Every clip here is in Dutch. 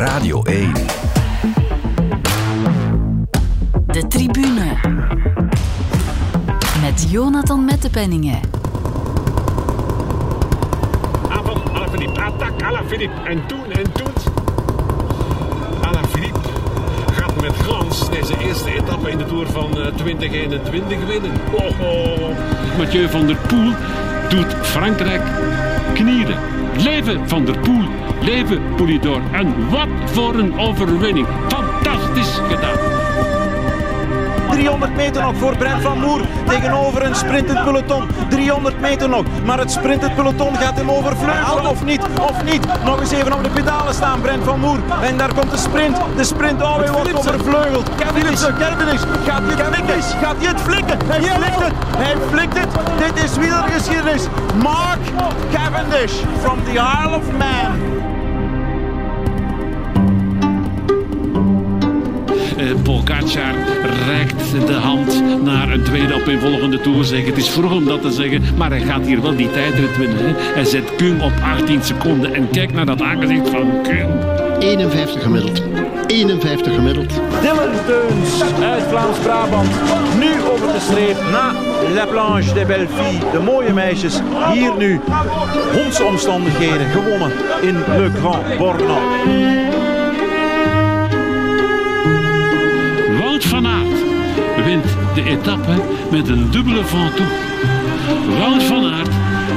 Radio 1. De tribune. Met Jonathan Mettepenningen. Aanval, Alaphilippe. Attack, Alaphilippe. En toen, en toen. Alaphilippe gaat met glans deze eerste etappe in de Tour van eh, 2021 winnen. Oh, oh. Mathieu van der Poel doet Frankrijk knieren. Leven van der Poel, leven Poulidor. En wat voor een overwinning. Fantastisch gedaan. 300 meter nog voor Brent van Moer tegenover een sprintend peloton. 300 meter nog, maar het sprintend peloton gaat hem overvleugelen of niet, of niet. Nog eens even op de pedalen staan, Brent van Moer. En daar komt de sprint, de sprint, oh hij wordt overvleugeld. Philipsen, Cavendish, gaat hij het flikken? Gaat hij het flikken? Hij flikt het, hij flikt het. Dit is wielergeschiedenis. Mark Cavendish from the Isle of Man. Eh, Pogacar reikt de hand naar een tweede opeenvolgende toerzeg. Het is vroeg om dat te zeggen, maar hij gaat hier wel die tijdrit winnen. Hè. Hij zet Kung op 18 seconden. En kijk naar dat aangezicht van Kung. 51 gemiddeld. 51 gemiddeld. Dylan Deuns uit Vlaams-Brabant. Nu over de streep na La Planche des Belles Filles. De mooie meisjes. Hier nu hondsomstandigheden gewonnen in Le Grand Bornand. De etappe met een dubbele Ventoux. Wout van Aert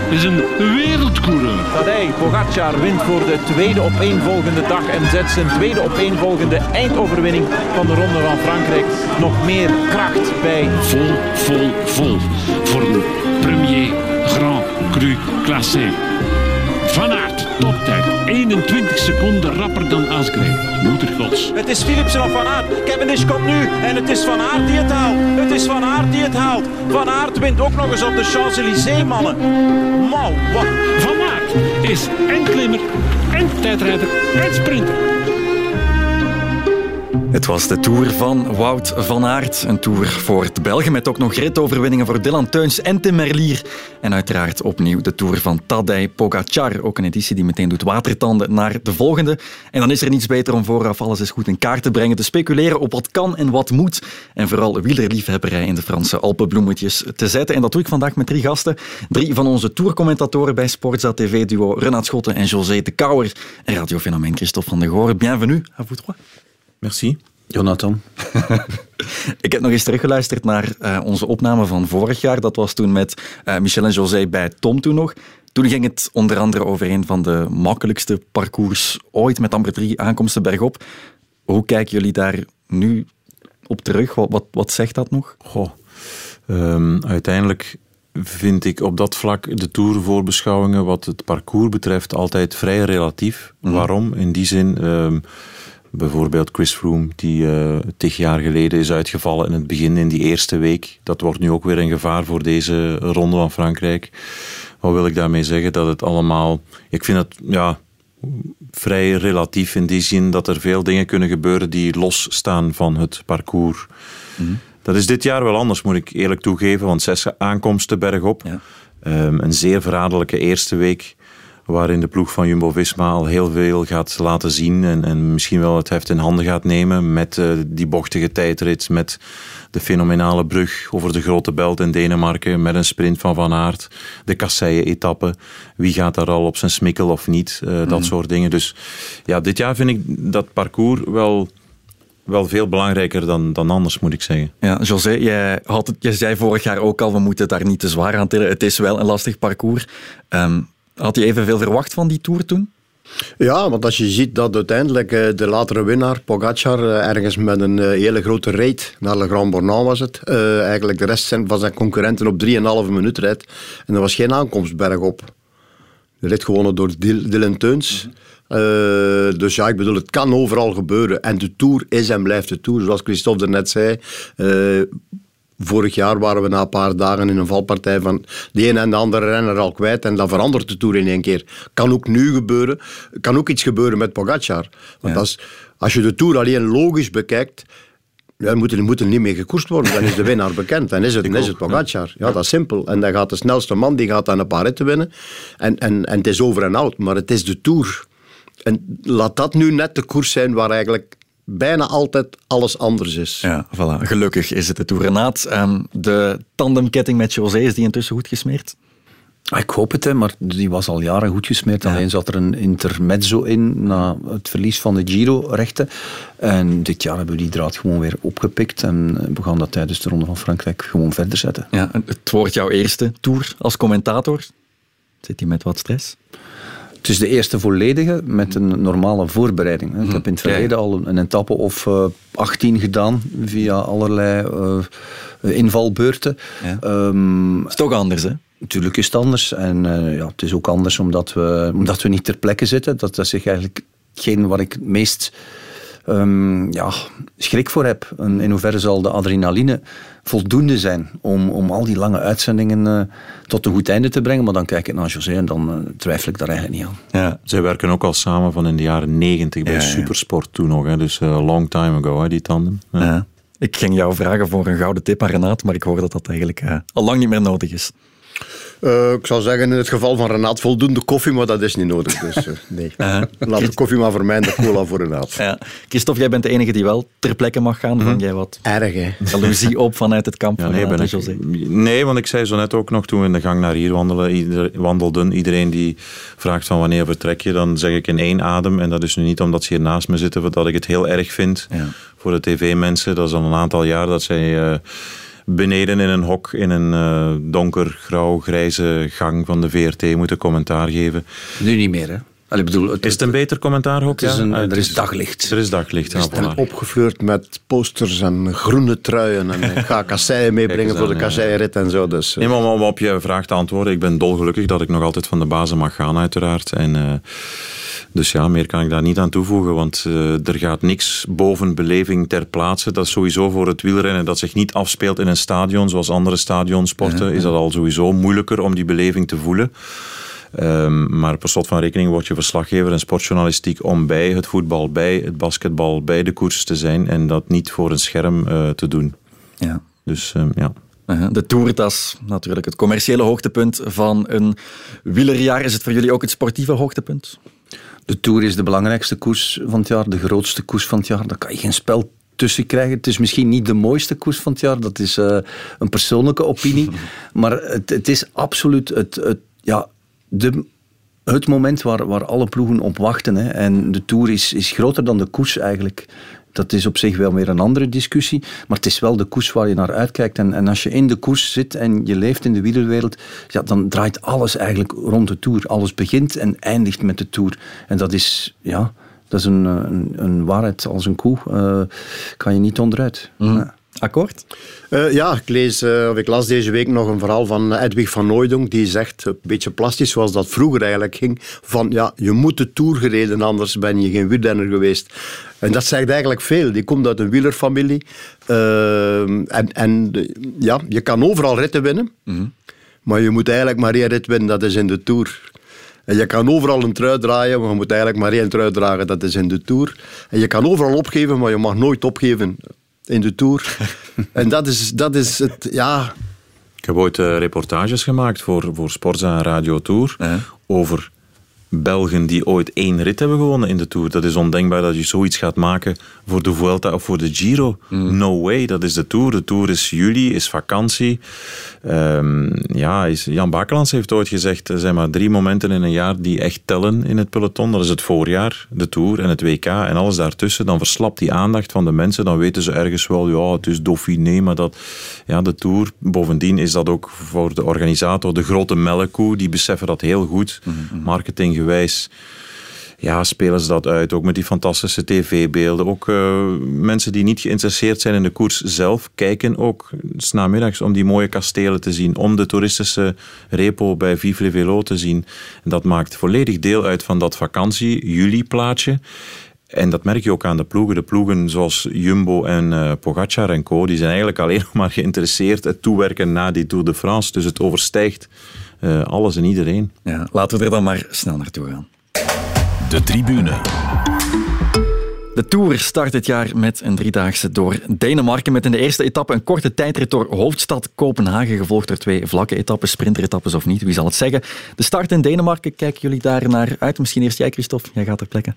is een wereldcoureur. Tadej Pogacar wint voor de tweede opeenvolgende dag en zet zijn tweede opeenvolgende eindoverwinning van de Ronde van Frankrijk nog meer kracht bij. Vol, vol, vol. Voor een premier Grand Cru classé. Toptijd. 21 seconden rapper dan Asgreen. Moeder gods. Het is Philipsen of Van Aert. Cavendish komt nu en het is Van Aert die het haalt. Het is Van Aert die het haalt. Van Aert wint ook nog eens op de Champs-Élysées, mannen. Mauw, wat. Van Aert is en klimmer, en tijdrijder, en sprinter. Het was de Tour van Wout van Aert. Een Tour voor de Belgen met ook nog ritoverwinningen voor Dylan Teuns en Tim Merlier. En uiteraard opnieuw de Tour van Tadej Pogacar. Ook een editie die meteen doet watertanden naar de volgende. En dan is er niets beter om vooraf alles eens goed in kaart te brengen, te speculeren op wat kan en wat moet. En vooral wielerliefhebberij in de Franse Alpenbloemetjes te zetten. En dat doe ik vandaag met drie gasten. Drie van onze tourcommentatoren bij Sportza TV-duo Renat Schotten en José de Kouwer. En radiofenomeen Christophe van der Goor. Bienvenue à vous trois. Merci. Jonathan. Ik heb nog eens teruggeluisterd naar uh, onze opname van vorig jaar. Dat was toen met uh, Michel en José bij Tom toen nog. Toen ging het onder andere over een van de makkelijkste parcours ooit met amper drie aankomsten bergop. Hoe kijken jullie daar nu op terug? Wat, wat, wat zegt dat nog? Goh, um, uiteindelijk vind ik op dat vlak de tourvoorbeschouwingen wat het parcours betreft altijd vrij relatief. Mm. Waarom? In die zin... Um, Bijvoorbeeld Chris Froome, die uh, tig jaar geleden is uitgevallen in het begin, in die eerste week. Dat wordt nu ook weer een gevaar voor deze ronde van Frankrijk. Wat wil ik daarmee zeggen? Dat het allemaal... Ik vind het ja, vrij relatief in die zin dat er veel dingen kunnen gebeuren die losstaan van het parcours. Mm-hmm. Dat is dit jaar wel anders, moet ik eerlijk toegeven, want zes aankomsten bergop. Ja. Um, een zeer verraderlijke eerste week waarin de ploeg van Jumbo-Visma al heel veel gaat laten zien en, en misschien wel het heft in handen gaat nemen met uh, die bochtige tijdrit, met de fenomenale brug over de Grote Belt in Denemarken, met een sprint van Van Aert, de kasseien-etappe, wie gaat daar al op zijn smikkel of niet, uh, mm. dat soort dingen. Dus ja, dit jaar vind ik dat parcours wel wel veel belangrijker dan, dan anders, moet ik zeggen. Ja, José, jij, had het, jij zei vorig jaar ook al, we moeten daar niet te zwaar aan tillen. Het is wel een lastig parcours. Um, had je evenveel verwacht van die Tour toen? Ja, want als je ziet dat uiteindelijk de latere winnaar, Pogacar, ergens met een hele grote raid naar Le Grand Bornand was het, eigenlijk de rest van zijn concurrenten op 3,5 minuut rijdt. En er was geen aankomstberg op. De rit gewonnen door Dylan Teuns. Uh, dus ja, ik bedoel, het kan overal gebeuren. En de Tour is en blijft de Tour, zoals Christophe er net zei. Uh, Vorig jaar waren we na een paar dagen in een valpartij van de een en de andere renner al kwijt. En dan verandert de Tour in één keer. Kan ook nu gebeuren. Kan ook iets gebeuren met Pogacar. Want ja. als, als je de Tour alleen logisch bekijkt... Ja, moet, er, moet er niet meer gekoerst worden. Dan is de winnaar bekend. Dan is het, dan is het Pogacar. Ja, dat is simpel. En dan gaat de snelste man die gaat dan een paar ritten winnen. En, en, en het is over en out. Maar het is de Tour En laat dat nu net de koers zijn waar eigenlijk bijna altijd alles anders is. Ja, voilà. Gelukkig is het de Tour. Renaat, ehm, de tandemketting met José, is die intussen goed gesmeerd? Ah, Ik hoop het, hè, maar die was al jaren goed gesmeerd. Alleen zat er een intermezzo in na het verlies van de Giro-rechten. En dit jaar hebben we die draad gewoon weer opgepikt. En we gaan dat tijdens de Ronde van Frankrijk gewoon verder zetten. Ja, het wordt jouw eerste Tour als commentator. Zit hij met wat stress? Het is de eerste volledige met een normale voorbereiding. Ik heb in het verleden al een, etappe of eh 18 gedaan via allerlei eh, invalbeurten. Ja. Ehm, is toch anders, hè? Natuurlijk is het anders. En eh, ja, het is ook anders omdat we, omdat we niet ter plekke zitten. Dat, dat is eigenlijk hetgeen waar ik het meest ehm, ja, schrik voor heb. En in hoeverre zal de adrenaline voldoende zijn om, om al die lange uitzendingen eh, tot een goed einde te brengen. Maar dan kijk ik naar José en dan eh, twijfel ik daar eigenlijk niet aan. Ja. Zij werken ook al samen van in de jaren negentig bij Ja, ja. Supersport toen nog. Hè. Dus a long time ago, hè, die tandem. Ja. Ja. Ik ging jou vragen voor een gouden tip aan Renaat, maar ik hoor dat dat eigenlijk eh, al lang niet meer nodig is. Eh, ik zou zeggen in het geval van Renaat voldoende koffie, maar dat is niet nodig. Dus eh, nee. Laat de koffie maar voor mij en de cola voor Renaat. Ja. Christophe, jij bent de enige die wel ter plekke mag gaan. Vang jij wat Erg, hè? jaloezie op vanuit het kamp Ja, van nee, Renaat ben en ik, José? nee, want ik zei zo net ook nog toen we in de gang naar hier wandelen, ieder, wandelden. Iedereen die vraagt van wanneer vertrek je, dan zeg ik in één adem. En dat is nu niet omdat ze hier naast me zitten, dat ik het heel erg vind Ja. voor de tv-mensen. Dat is al een aantal jaar dat zij eh, beneden in een hok in een eh, donker, grauw, grijze gang van de VRT moeten commentaar geven. Nu niet meer, hè? Allee, bedoel, het, Is het een beter commentaarhok? het is Ja? een, Ah, het er is daglicht. Er is daglicht, ja, En voilà. opgefleurd met posters en groene truien. En ik ga kasseien meebrengen voor de ja. kasseienrit en zo. Dus, eh, Nee, maar om op je vraag te antwoorden, ik ben dolgelukkig dat ik nog altijd van de bazen mag gaan, uiteraard. En, eh, dus ja, meer kan ik daar niet aan toevoegen, want eh, er gaat niks boven beleving ter plaatse. Dat is sowieso voor het wielrennen dat zich niet afspeelt in een stadion, zoals andere stadionsporten, is dat al sowieso moeilijker om die beleving te voelen. Ehm, maar per slot van rekening word je verslaggever en sportjournalistiek om bij het voetbal, bij het basketbal, bij de koers te zijn en dat niet voor een scherm eh, te doen. Ja. Dus ehm, ja. Uh-huh. De Tourtas, natuurlijk het commerciële hoogtepunt van een wielerjaar. Is het voor jullie ook het sportieve hoogtepunt? De Tour is de belangrijkste koers van het jaar, de grootste koers van het jaar. Daar kan je geen spel tussen krijgen. Het is misschien niet de mooiste koers van het jaar, dat is eh, een persoonlijke opinie. maar het, het is absoluut het, het, ja, de, het moment waar, waar alle ploegen op wachten. Hè. En de Tour is, is groter dan de koers eigenlijk. Dat is op zich wel weer een andere discussie. Maar het is wel de koers waar je naar uitkijkt. En, en als je in de koers zit en je leeft in de wielerwereld, ja, dan draait alles eigenlijk rond de Tour. Alles begint en eindigt met de Tour. En dat is, ja, dat is een, een, een waarheid als een koe. Eh, kan je niet onderuit. Ja. Akkoord? Eh, ja, ik, lees, eh, of ik las deze week nog een verhaal van Edwig van Nooydonk. Die zegt, een beetje plastisch zoals dat vroeger eigenlijk ging, van ja, je moet de Tour gereden, anders ben je geen wielrenner geweest. En dat zegt eigenlijk veel. Die komt uit een wielerfamilie. Eh, en en ja, je kan overal ritten winnen. Maar je moet eigenlijk maar één rit winnen, dat is in de Tour. En je kan overal een trui draaien, maar je moet eigenlijk maar één trui dragen, dat is in de Tour. En je kan overal opgeven, maar je mag nooit opgeven in de Tour. en dat is, dat is het, ja... Ik heb ooit eh, reportages gemaakt voor, voor Sportza en Radio Tour Ja. over Belgen die ooit één rit hebben gewonnen in de Tour. Dat is ondenkbaar dat je zoiets gaat maken voor de Vuelta of voor de Giro. No way, dat is de Tour. De Tour is juli, is vakantie. Ehm, ja, is, Jan Bakelands heeft ooit gezegd, er zijn maar drie momenten in een jaar die echt tellen in het peloton. Dat is het voorjaar, de Tour en het WK en alles daartussen. Dan verslapt die aandacht van de mensen. Dan weten ze ergens wel, ja, het is Dauphiné, maar dat, ja, de Tour. Bovendien is dat ook voor de organisator de grote melkkoe. Die beseffen dat heel goed, marketinggewijs ja, spelen ze dat uit. Ook met die fantastische tv-beelden. Ook eh, mensen die niet geïnteresseerd zijn in de koers zelf, kijken ook 's namiddags om die mooie kastelen te zien. Om de toeristische repo bij Vivre Velo te zien. En dat maakt volledig deel uit van dat vakantie-juli-plaatje. En dat merk je ook aan de ploegen. De ploegen zoals Jumbo en eh Pogacar en co. Die zijn eigenlijk alleen nog maar geïnteresseerd het toewerken na die Tour de France. Dus het overstijgt eh, alles en iedereen. Ja, laten we er dan maar snel naartoe gaan. De tribune. De Tour start dit jaar met een driedaagse door Denemarken. Met in de eerste etappe een korte tijdrit door hoofdstad Kopenhagen. Gevolgd door twee vlakke etappes, sprinteretappes of niet, wie zal het zeggen. De start in Denemarken, kijken jullie daar naar uit? Misschien eerst jij, Christophe. Jij gaat ter plekke.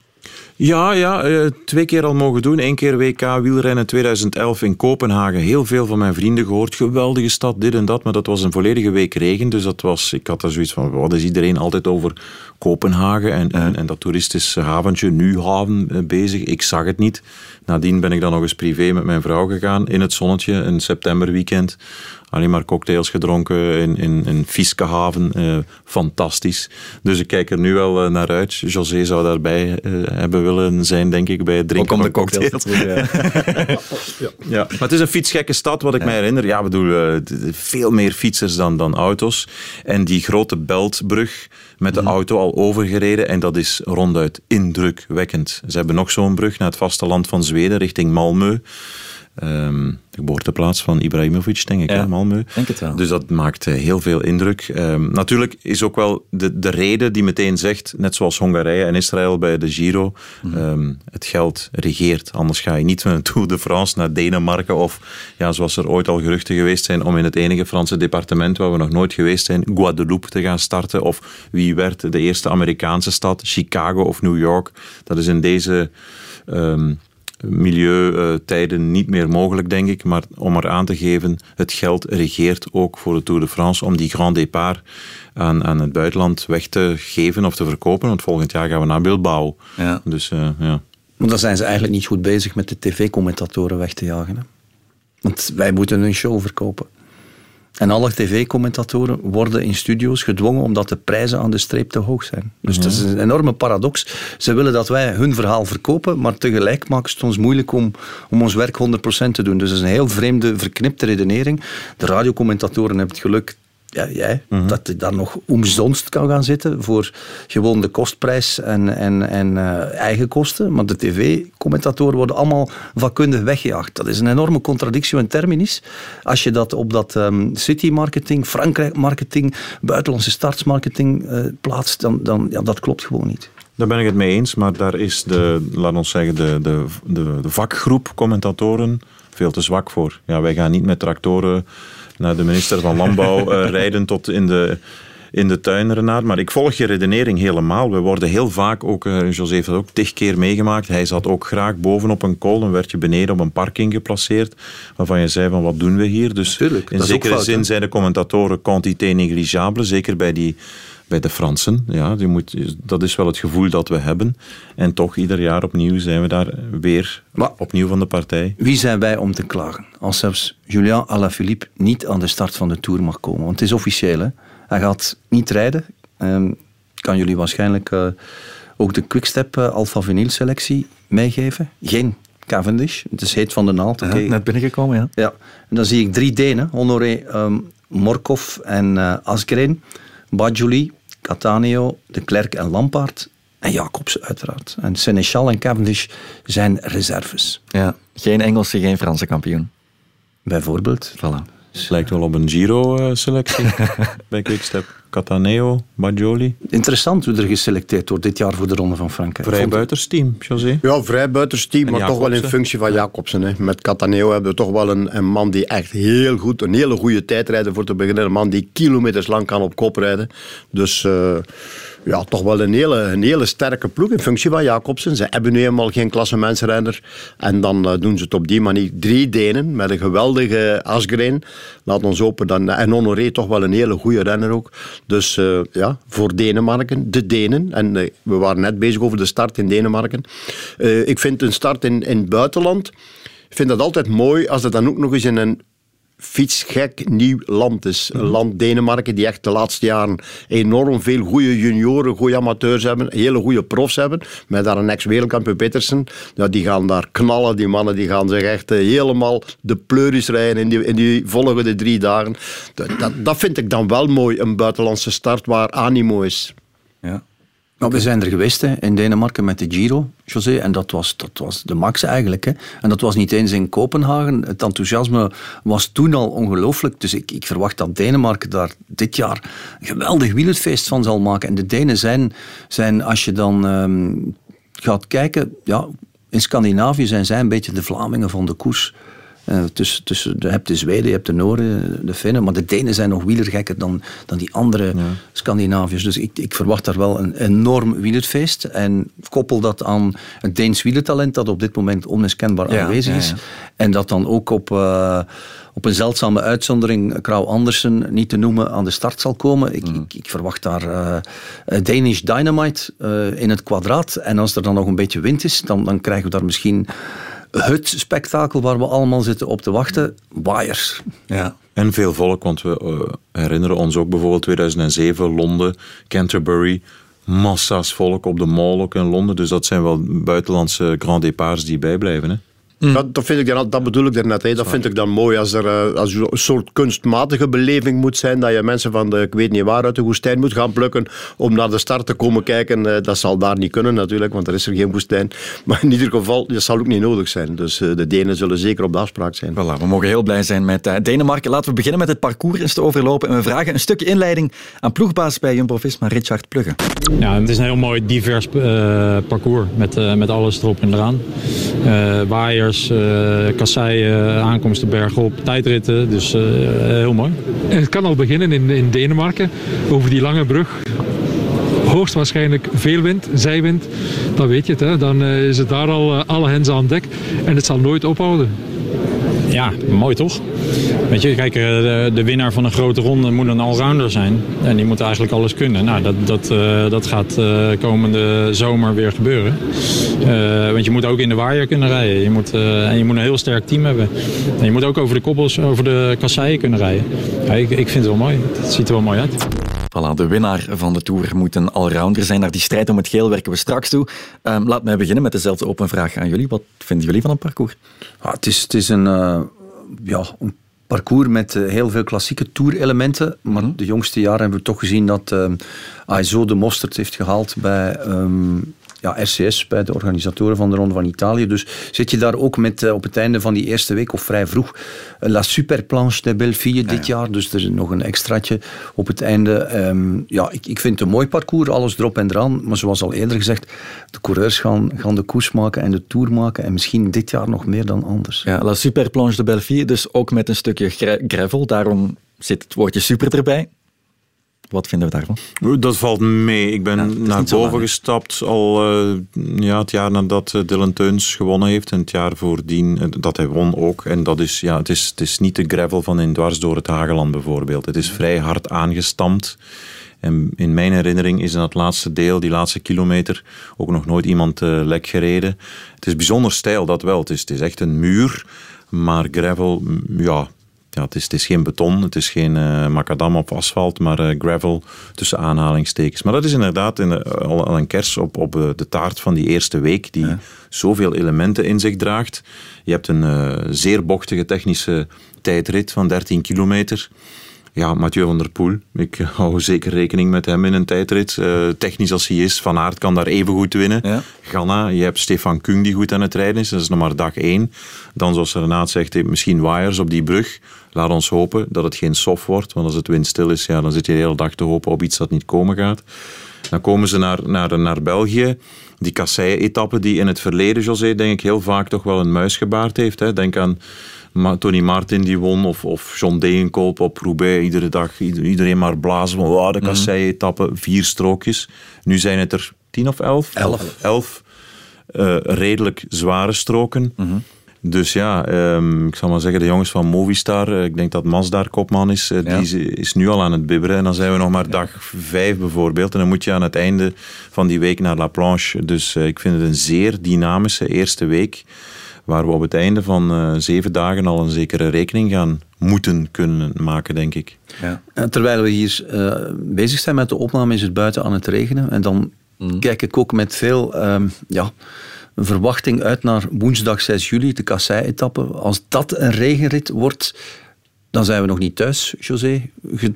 Ja, ja eh, twee keer al mogen doen. Eén keer WK wielrennen 2011 in Kopenhagen. Heel veel van mijn vrienden gehoord. Geweldige stad, dit en dat. Maar dat was een volledige week regen. Dus dat was, ik had daar zoiets van, wat is iedereen altijd over Kopenhagen en, en, en dat toeristische haventje, nu haven eh, bezig. Ik zag het niet. Nadien ben ik dan nog eens privé met mijn vrouw gegaan in het zonnetje, een septemberweekend alleen maar cocktails gedronken in, in, in Fiskehaven. Uh, fantastisch. Dus ik kijk er nu wel uh, naar uit. José zou daarbij uh, hebben willen zijn, denk ik, bij het drinken Ook om van de cocktails. cocktails. ja. ja. Maar het is een fietsgekke stad, wat ik ja. me herinner. Ja, bedoel, veel meer fietsers dan, dan auto's. En die grote Beltbrug met de mm. auto al overgereden. En dat is ronduit indrukwekkend. Ze hebben nog zo'n brug naar het vasteland van Zweden, richting Malmö. Um, de geboorteplaats van Ibrahimovic, denk ik, ja, Malmö. Denk het wel. Dus dat maakt uh, heel veel indruk. Um, natuurlijk is ook wel de, de reden die meteen zegt, net zoals Hongarije en Israël bij de Giro, mm. um, het geld regeert. Anders ga je niet met een Tour de France naar Denemarken of, ja, zoals er ooit al geruchten geweest zijn, om in het enige Franse departement waar we nog nooit geweest zijn, Guadeloupe te gaan starten. Of wie werd de eerste Amerikaanse stad, Chicago of New York. Dat is in deze milieutijden niet meer mogelijk, denk ik. Maar om er aan te geven, het geld regeert ook voor de Tour de France om die grand départ aan, aan het buitenland weg te geven of te verkopen. Want volgend jaar gaan we naar Bilbao. Ja. Dus uh, ja. Maar dan zijn ze eigenlijk niet goed bezig met de tv-commentatoren weg te jagen. Hè? Want wij moeten een show verkopen. En alle tv-commentatoren worden in studio's gedwongen omdat de prijzen aan de streep te hoog zijn. Dus dat is een enorme paradox. Ze willen dat wij hun verhaal verkopen, maar tegelijk ze het ons moeilijk om, om ons werk 100% te doen. Dus dat is een heel vreemde, verknipte redenering. De radiocommentatoren hebben het geluk ja, jij, mm-hmm. dat je daar nog omzonst kan gaan zitten voor gewoon de kostprijs en, en, en uh, eigen kosten. Maar de tv-commentatoren worden allemaal vakkundig weggejaagd. Dat is een enorme contradictie in terminis. Als je dat op dat um, city-marketing, Frankrijk-marketing, buitenlandse startsmarketing uh, plaatst, dan, dan ja, dat klopt gewoon niet. Daar ben ik het mee eens, maar daar is de, laat ons zeggen, de, de, de, de vakgroep commentatoren veel te zwak voor. Ja, wij gaan niet met tractoren naar de minister van Landbouw uh, rijden tot in de, in de tuin ernaar. Maar ik volg je redenering helemaal. We worden heel vaak, ook uh, José heeft dat ook tig keer meegemaakt, hij zat ook graag bovenop een kool en werd je beneden op een parking geplaceerd, waarvan je zei van wat doen we hier? Dus Tuurlijk, in zekere fout, zin zijn de commentatoren quantité negligible, zeker bij die bij de Fransen. Ja, die moet, dat is wel het gevoel dat we hebben. En toch, ieder jaar opnieuw zijn we daar weer maar, opnieuw van de partij. Wie zijn wij om te klagen? Als zelfs Julien Alaphilippe niet aan de start van de Tour mag komen. Want het is officieel, hè? hij gaat niet rijden. Um, kan jullie waarschijnlijk uh, ook de Quickstep uh, Alpha Vinyl selectie meegeven. Geen Cavendish, het is heet van de naald. Ja, okay. Net binnengekomen, ja. ja. En dan zie ik drie Denen, Honoré, um, Morkov en uh, Asgreen. Bajuli, Cattaneo, De Klerk en Lampaard. En Jacobs uiteraard. En Seneschal en Cavendish zijn reserves. Ja, geen Engelse, geen Franse kampioen. Bijvoorbeeld. Voilà. Het lijkt wel op een Giro-selectie bij Quickstep. Cataneo, Bajoli. Interessant hoe er geselecteerd wordt dit jaar voor de Ronde van Frankrijk. Vrijbuitersteam, José? Ja, vrijbuitersteam, maar toch wel in functie van Jacobsen. Hè. Met Cataneo hebben we toch wel een, een, man die echt heel goed, een hele goede tijd rijdt voor te beginnen. Een man die kilometers lang kan op kop rijden. Dus... Uh, ja, toch wel een hele, een hele sterke ploeg in functie van Jacobsen. Ze hebben nu eenmaal geen klassementsrenner. En dan uh, doen ze het op die manier. Drie Denen met een geweldige Asgreen. Laat ons hopen. Dan, en Honoré toch wel een hele goede renner ook. Dus uh, ja, voor Denemarken, de Denen. En uh, we waren net bezig over de start in Denemarken. ik vind een start in, in het buitenland... Ik vind dat altijd mooi als het dan ook nog eens in een fietsgek nieuw land is. Een land Denemarken die echt de laatste jaren enorm veel goede junioren, goede amateurs hebben, hele goede profs hebben. Met daar een ex-wereldkampioen Petersen. Ja, die gaan daar knallen, die mannen die gaan zich echt eh, helemaal de pleuris rijden in die, in die volgende drie dagen. Dat, dat, dat vind ik dan wel mooi, een buitenlandse start waar animo is. Ja. We zijn er geweest hè, in Denemarken met de Giro, José, en dat was, dat was de max eigenlijk. Hè. En dat was niet eens in Kopenhagen. Het enthousiasme was toen al ongelooflijk. Dus ik, ik verwacht dat Denemarken daar dit jaar een geweldig wielerfeest van zal maken. En de Denen zijn, zijn als je dan um, gaat kijken, ja, in Scandinavië zijn zij een beetje de Vlamingen van de koers. Uh, tussen, tussen, je hebt de Zweden, je hebt de Noorden, de Finnen, maar de Denen zijn nog wielergekker dan, dan die andere Scandinaviërs. Dus ik, ik verwacht daar wel een enorm wielerfeest. En koppel dat aan het Deens wielertalent dat op dit moment onmiskenbaar aanwezig is. En dat dan ook op, uh, op een zeldzame uitzondering Krauw Andersen niet te noemen aan de start zal komen. Ik, ik, ik, verwacht daar uh, Danish Dynamite in het kwadraat. En als er dan nog een beetje wind is, dan, dan krijgen we daar misschien het spektakel waar we allemaal zitten op te wachten, waaiers. Ja. En veel volk, want we uh, herinneren ons ook bijvoorbeeld 2007, Londen, Canterbury, massa's volk op de Mall ook in Londen. Dus dat zijn wel buitenlandse grand départs die bijblijven. Hè? Mm. Dat, dat, vind ik dan, dat bedoel ik daarnet. Hè. Dat vind ik dan mooi als er eh, als een soort kunstmatige beleving moet zijn. Dat je mensen van de, ik weet niet waar, uit de woestijn moet gaan plukken om naar de start te komen kijken. Eh, dat zal daar niet kunnen natuurlijk, want er is er geen woestijn. Maar in ieder geval, dat zal ook niet nodig zijn. Dus eh, de Denen zullen zeker op de afspraak zijn. Voilà, we mogen heel blij zijn met Denemarken. Laten we beginnen met het parcours eens te overlopen. En we vragen een stukje inleiding aan ploegbaas bij Jumbo-Visma, Richard Plugge. Ja, het is een heel mooi divers parcours met, met alles erop en eraan. Waaiers, kasseien, aankomsten bergop, tijdritten. Dus uh, heel mooi. Het kan al beginnen in, in Denemarken, over die lange brug hoogstwaarschijnlijk veel wind, zijwind, dan weet je het. Hè. Dan is het daar al alle hens aan dek en het zal nooit ophouden. Ja, mooi toch? Weet je, kijk, de, de, winnaar van een grote ronde moet een allrounder zijn. En die moet eigenlijk alles kunnen. Nou, dat, dat, uh, dat gaat uh, komende zomer weer gebeuren. Want je moet ook in de waaier kunnen rijden. Je moet, en je moet een heel sterk team hebben. En je moet ook over de koppels, over de kasseien kunnen rijden. Ja, ik, ik vind het wel mooi. Het ziet er wel mooi uit. Voilà, de winnaar van de Tour moet een allrounder zijn. Naar die strijd om het geel werken we straks toe. Um, laat mij beginnen met dezelfde open vraag aan jullie. Wat vinden jullie van het parcours? Ah, het, is, het is een, uh, ja, een parcours met uh, heel veel klassieke tour-elementen. Maar -hmm. de jongste jaren hebben we toch gezien dat uh, de mosterd heeft gehaald bij um, ja, RCS, bij de organisatoren van de Ronde van Italië. Dus zit je daar ook met uh, op het einde van die eerste week of vrij vroeg uh, La Superplanche de Belleville ja, dit ja. jaar. Dus er is nog een extraatje op het einde. Um, ja, ik, ik vind het een mooi parcours, alles erop en eraan. Maar zoals al eerder gezegd, de coureurs gaan, gaan de koers maken en de tour maken. En misschien dit jaar nog meer dan anders. Ja, La Superplanche de Belleville, dus ook met een stukje gravel. Daarom zit het woordje super erbij. Wat vinden we daarvan? Dat valt mee. Ik ben ja, naar boven gestapt al uh, ja, het jaar nadat uh, Dylan Teuns gewonnen heeft. En het jaar voordien uh, dat hij won ook. En dat is, ja, het, is, het is niet de gravel van in dwars door het Hageland bijvoorbeeld. Het is vrij hard aangestampt. En in mijn herinnering is in dat laatste deel, die laatste kilometer, ook nog nooit iemand lek gereden. Het is bijzonder stijl, dat wel. Het is, het is echt een muur. Maar gravel, ja, ja, het, is, het is geen beton, het is geen uh, macadam op asfalt, maar uh, gravel tussen aanhalingstekens. Maar dat is inderdaad in, al, al, een kers op, op uh, de taart van die eerste week, die ja. zoveel elementen in zich draagt. Je hebt een zeer bochtige technische tijdrit van 13 kilometer. Ja, Mathieu van der Poel. Ik hou zeker rekening met hem in een tijdrit. Technisch als hij is, Van Aert kan daar even goed winnen. Ja. Ganna, je hebt Stefan Kung die goed aan het rijden is. Dat is nog maar dag één. Dan, zoals Renaat zegt, misschien waaiers op die brug. Laat ons hopen dat het geen soft wordt. Want als het windstil is, ja, dan zit je de hele dag te hopen op iets dat niet komen gaat. Dan komen ze naar, naar, naar België. Die kassei-etappe die in het verleden, José, denk ik heel vaak toch wel een muis gebaard heeft. Hè. Denk aan Tony Martin die won, of, of John Degenkolb op Roubaix. Iedere dag iedereen maar blazen van wow, de kassei-etappe, vier strookjes. Nu zijn het er tien of elf? Elf. Elf uh, redelijk zware stroken. Mm -hmm. Dus ja, um, ik zal maar zeggen, de jongens van Movistar, uh, ik denk dat Masdar kopman is, uh, ja. die is nu al aan het bibberen. En dan zijn we nog maar dag vijf bijvoorbeeld. En dan moet je aan het einde van die week naar La Planche. Dus ik vind het een zeer dynamische eerste week waar we op het einde van uh, zeven dagen al een zekere rekening gaan moeten kunnen maken, denk ik. Ja. En terwijl we hier uh, bezig zijn met de opname, is het buiten aan het regenen. En dan mm. kijk ik ook met veel um, ja, verwachting uit naar woensdag 6 juli, de kassei-etappe. Als dat een regenrit wordt, dan zijn we nog niet thuis, José. Ge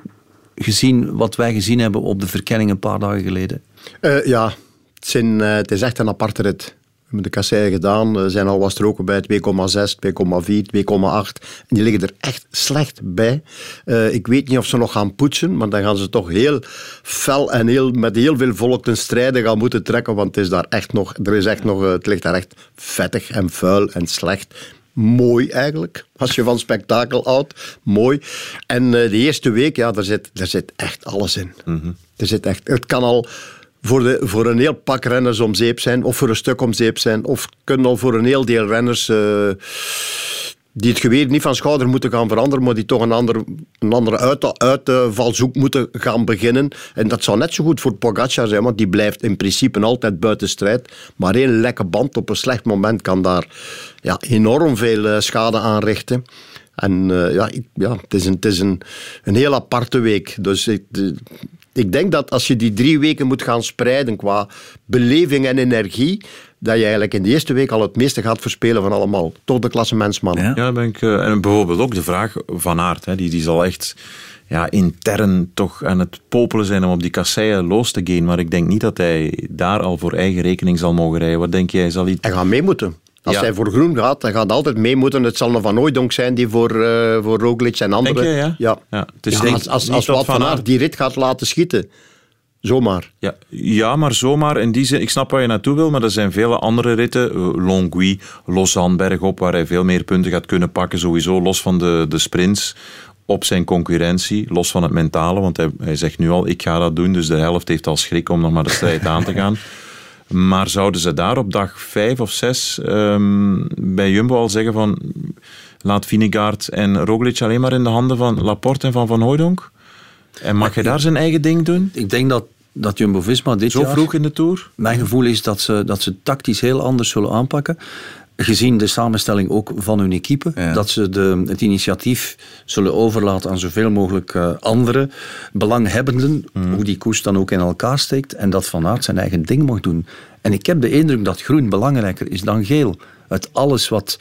gezien wat wij gezien hebben op de verkenning een paar dagen geleden. Uh, ja, het, zijn, het is echt een aparte rit. Hebben de kasseien gedaan. Er zijn al wat stroken bij 2,6, 2,4, 2,8. En die liggen er echt slecht bij. Uh, ik weet niet of ze nog gaan poetsen, maar dan gaan ze toch heel fel en heel, met heel veel volk ten strijde gaan moeten trekken. Want het, is daar echt nog, er is echt nog, het ligt daar echt vettig en vuil en slecht mooi eigenlijk. Als je van spektakel houdt, mooi. En uh, de eerste week, ja, daar zit, daar zit echt alles in. Mhm. er zit echt, het kan al voor, de, voor een heel pak renners om zeep zijn, of voor een stuk om zeep zijn, of kunnen al voor een heel deel renners uh, die het geweer niet van schouder moeten gaan veranderen, maar die toch een, ander, een andere uit, uitvalshoek moeten gaan beginnen. En dat zou net zo goed voor Pogacar zijn, want die blijft in principe altijd buiten strijd. Maar één lekke band op een slecht moment kan daar ja, enorm veel eh, schade aanrichten. En uh, ja, ja, het is, een, het is een, een heel aparte week. Dus ik, ik denk dat als je die drie weken moet gaan spreiden qua beleving en energie, dat je eigenlijk in de eerste week al het meeste gaat verspelen van allemaal. Toch de klasse mensman. Ja, ja ben ik, uh, en bijvoorbeeld ook de vraag van Aert. Hè, die, die zal echt ja, intern toch aan het popelen zijn om op die kasseien los te gaan. Maar ik denk niet dat hij daar al voor eigen rekening zal mogen rijden. Wat denk jij? Zal hij... hij gaat mee moeten. Als Ja. hij voor groen gaat, dan gaat hij altijd mee moeten. Het zal een Van Hooijdonk zijn die voor, eh voor Roglic en anderen... Denk je, ja? Ja. Ja, het is Ja, denk als als, als Wout Van Aert- die rit gaat laten schieten. Zomaar. Ja, ja, maar zomaar in die zin. Ik snap waar je naartoe wil, maar er zijn vele andere ritten. Eh, Longwy, Lausanne, bergop, waar hij veel meer punten gaat kunnen pakken. Sowieso los van de, de sprints op zijn concurrentie. Los van het mentale, want hij, hij zegt nu al, ik ga dat doen. Dus de helft heeft al schrik om nog maar de strijd aan te gaan. Maar zouden ze daar op dag vijf of zes ehm, bij Jumbo al zeggen van... Laat Vinegaard en Roglic alleen maar in de handen van Laporte en van Van Hooijdonk? En mag hij daar zijn eigen ding doen? Ik denk dat, dat Jumbo-Visma dit Zo jaar... vroeg in de Tour? Mijn gevoel is dat ze, dat ze tactisch heel anders zullen aanpakken. Gezien de samenstelling ook van hun equipe. Ja. Dat ze de, het initiatief zullen overlaten aan zoveel mogelijk eh, andere belanghebbenden. Hoe die koers dan ook in elkaar steekt. En dat Van Aert zijn eigen ding mag doen. En ik heb de indruk dat groen belangrijker is dan geel. Uit alles wat,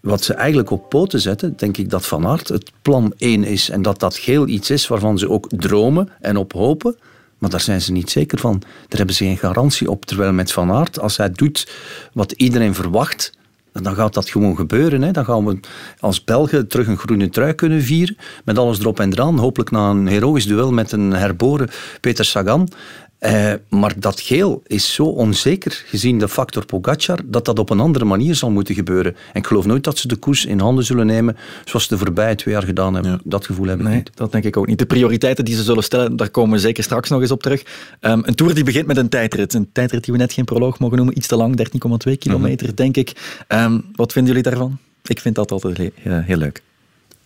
wat ze eigenlijk op poten zetten, denk ik dat Van Aert het plan 1 is. En dat dat geel iets is waarvan ze ook dromen en op hopen. Maar daar zijn ze niet zeker van. Daar hebben ze geen garantie op. Terwijl met Van Aert, als hij doet wat iedereen verwacht, dan gaat dat gewoon gebeuren. Hè. Dan gaan we als Belgen terug een groene trui kunnen vieren. Met alles erop en eraan. Hopelijk na een heroïsch duel met een herboren Peter Sagan. Eh, maar dat geel is zo onzeker, gezien de factor Pogacar, dat dat op een andere manier zal moeten gebeuren. En ik geloof nooit dat ze de koers in handen zullen nemen, zoals ze de voorbije twee jaar gedaan hebben. Dat gevoel heb ik Nee, niet. dat denk ik ook niet. De prioriteiten die ze zullen stellen, daar komen we zeker straks nog eens op terug. Ehm, een tour die begint met een tijdrit. Een tijdrit die we net geen proloog mogen noemen. Iets te lang, 13,2 kilometer, denk ik. Ehm, wat vinden jullie daarvan? Ik vind dat altijd he- heel, heel leuk.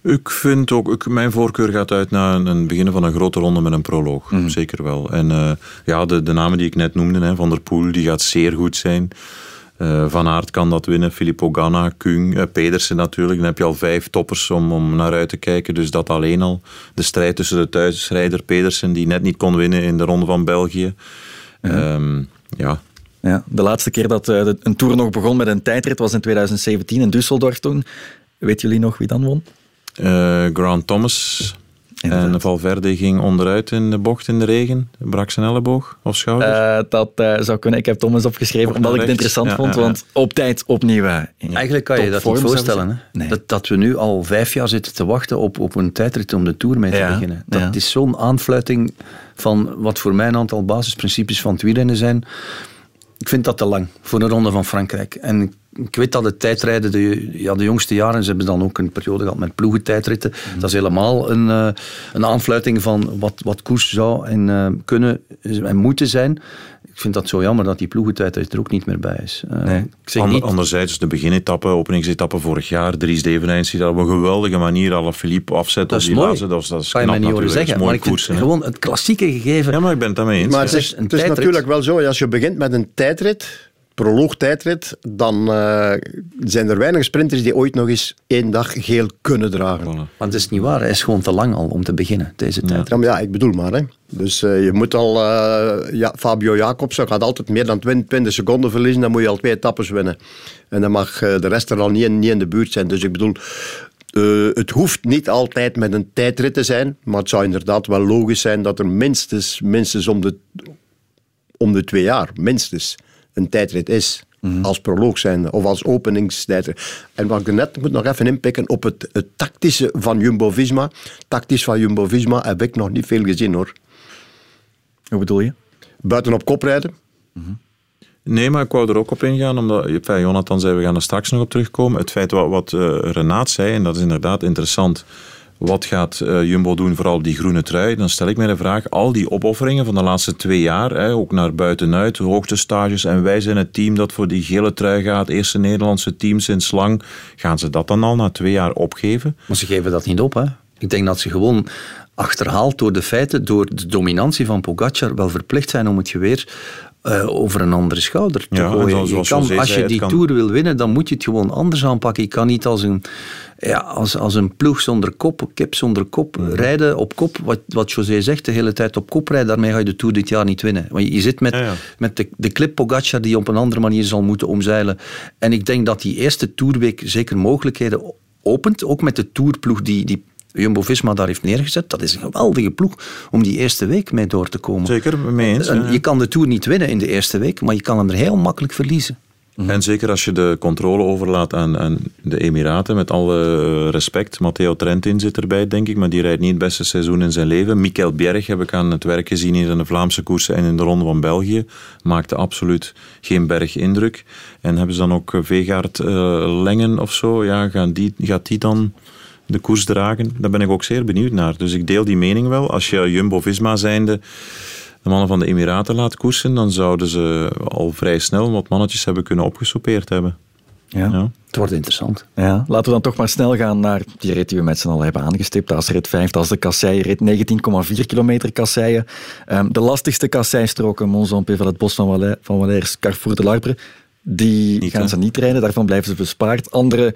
Ik vind ook, ik, mijn voorkeur gaat uit naar een, een beginnen van een grote ronde met een proloog. Zeker wel. En eh, ja, de, de namen die ik net noemde, hè, Van der Poel, die gaat zeer goed zijn. Eh, van Aert kan dat winnen, Filippo Ganna, Kung, eh, Pedersen natuurlijk. Dan heb je al vijf toppers om, om naar uit te kijken. Dus dat alleen al. De strijd tussen de thuisrijder Pedersen, die net niet kon winnen in de ronde van België. Ehm, ja, Ja, de laatste keer dat een tour nog begon met een tijdrit was in 2017 in Düsseldorf toen. Weet jullie nog wie dan won? Eh, Grant Thomas en Valverde ging onderuit in de bocht in de regen. Brak zijn elleboog of schouder. Eh, dat eh, zou kunnen. Ik heb Thomas opgeschreven omdat ik het interessant Ja, vond. ja, ja. Want op tijd opnieuw. Eigenlijk kan je dat niet voorstellen. Hè? Nee. Dat, dat we nu al vijf jaar zitten te wachten op, op een tijdrit om de Tour mee te Ja, beginnen. Dat ja. is zo'n aanfluiting van wat voor mij een aantal basisprincipes van het wielrennen zijn. Ik vind dat te lang voor een ronde van Frankrijk. En ik- ik weet dat het tijdrijden, de, ja, de jongste jaren, ze hebben dan ook een periode gehad met ploegentijdritten. Dat is helemaal een, eh, een aanfluiting van wat, wat koers zou en eh, kunnen en moeten zijn. Ik vind dat zo jammer dat die ploegentijdrit er ook niet meer bij is. Ik zeg Ander- niet, Anderzijds, de beginetappe, openingsetappe vorig jaar, Dries Devenijns, die dat op een geweldige manier alle Philippe afzet dat op is die mooi. laatste. Dat is, dat is kan je knap mij niet horen zeggen. Maar ik koersen, gewoon het klassieke gegeven. Ja, maar ik ben het daarmee eens. Maar ja. het is, het is natuurlijk wel zo, als je begint met een tijdrit, proloog-tijdrit, dan eh, zijn er weinig sprinters die ooit nog eens één dag geel kunnen dragen. Voilà. Maar het is niet waar, hij is gewoon te lang al om te beginnen, deze tijd. Ja, maar ja, ik bedoel maar. Hè. Dus eh, je moet al... eh, ja, Fabio Jacobsen gaat altijd meer dan 20, 20 seconden verliezen. Dan moet je al twee etappes winnen. En dan mag eh, de rest er al niet in, niet in de buurt zijn. Dus ik bedoel... eh, het hoeft niet altijd met een tijdrit te zijn. Maar het zou inderdaad wel logisch zijn dat er minstens, minstens om, de, om de twee jaar... minstens een tijdrit is. Als proloog zijnde, of als openingstijder. En wat ik net moet nog even inpikken op het, het tactische van Jumbo-Visma. Tactisch van Jumbo-Visma heb ik nog niet veel gezien hoor. Hoe bedoel je? Buiten op kop rijden. Nee, maar ik wou er ook op ingaan, omdat enfin, Jonathan zei, we gaan er straks nog op terugkomen. Het feit wat, wat uh, Renaat zei, en dat is inderdaad interessant. Wat gaat uh, Jumbo doen, vooral die groene trui? Dan stel ik mij de vraag, al die opofferingen van de laatste twee jaar, ook naar buitenuit, hoogtestages, en wij zijn het team dat voor die gele trui gaat, eerste Nederlandse team sinds lang, gaan ze dat dan al na twee jaar opgeven? Maar ze geven dat niet op, hè. Ik denk dat ze gewoon achterhaald door de feiten, door de dominantie van Pogacar, wel verplicht zijn om het geweer uh, over een andere schouder te Ja, en gooien. Je kan, als je die kan- Tour wil winnen, dan moet je het gewoon anders aanpakken. Je kan niet als een, ja, als, als een ploeg zonder kop, kip zonder kop, Mhm. rijden op kop. Wat, wat José zegt, de hele tijd op kop rijden, daarmee ga je de Tour dit jaar niet winnen. Want je, je zit met, Ja, ja. met de, de clip Pogacar die je op een andere manier zal moeten omzeilen. En ik denk dat die eerste Tourweek zeker mogelijkheden opent, ook met de Tourploeg die... die Jumbo-Visma daar heeft neergezet. Dat is een geweldige ploeg om die eerste week mee door te komen. Zeker, mee eens. En ja. Je kan de Tour niet winnen in de eerste week, maar je kan hem er heel makkelijk verliezen. En zeker als je de controle overlaat aan, aan de Emiraten, met alle respect. Matteo Trentin zit erbij, denk ik, maar die rijdt niet het beste seizoen in zijn leven. Michael Bjerg heb ik aan het werk gezien hier in de Vlaamse koersen en in de Ronde van België. Maakte absoluut geen berg indruk. En hebben ze dan ook Vegaard eh, Lengen of zo? Ja, gaan die, gaat die dan de koers dragen? Daar ben ik ook zeer benieuwd naar. Dus ik deel die mening wel. Als je Jumbo-Visma zijnde de mannen van de Emiraten laat koersen, dan zouden ze al vrij snel wat mannetjes hebben kunnen opgesoupeerd hebben. Ja. Ja. Het wordt interessant. Ja, laten we dan toch maar snel gaan naar die rit die we met z'n allen hebben aangestipt. Dat is rit 5, dat is de Kasseien-rit, 19,4 kilometer kasseien. Ehm, de lastigste kasseistroken, Mont-Jean-Pével, het bos van, Valais, van Valais, Carrefour de Larbre, die Niet, gaan hè? ze niet rijden, daarvan blijven ze bespaard. Andere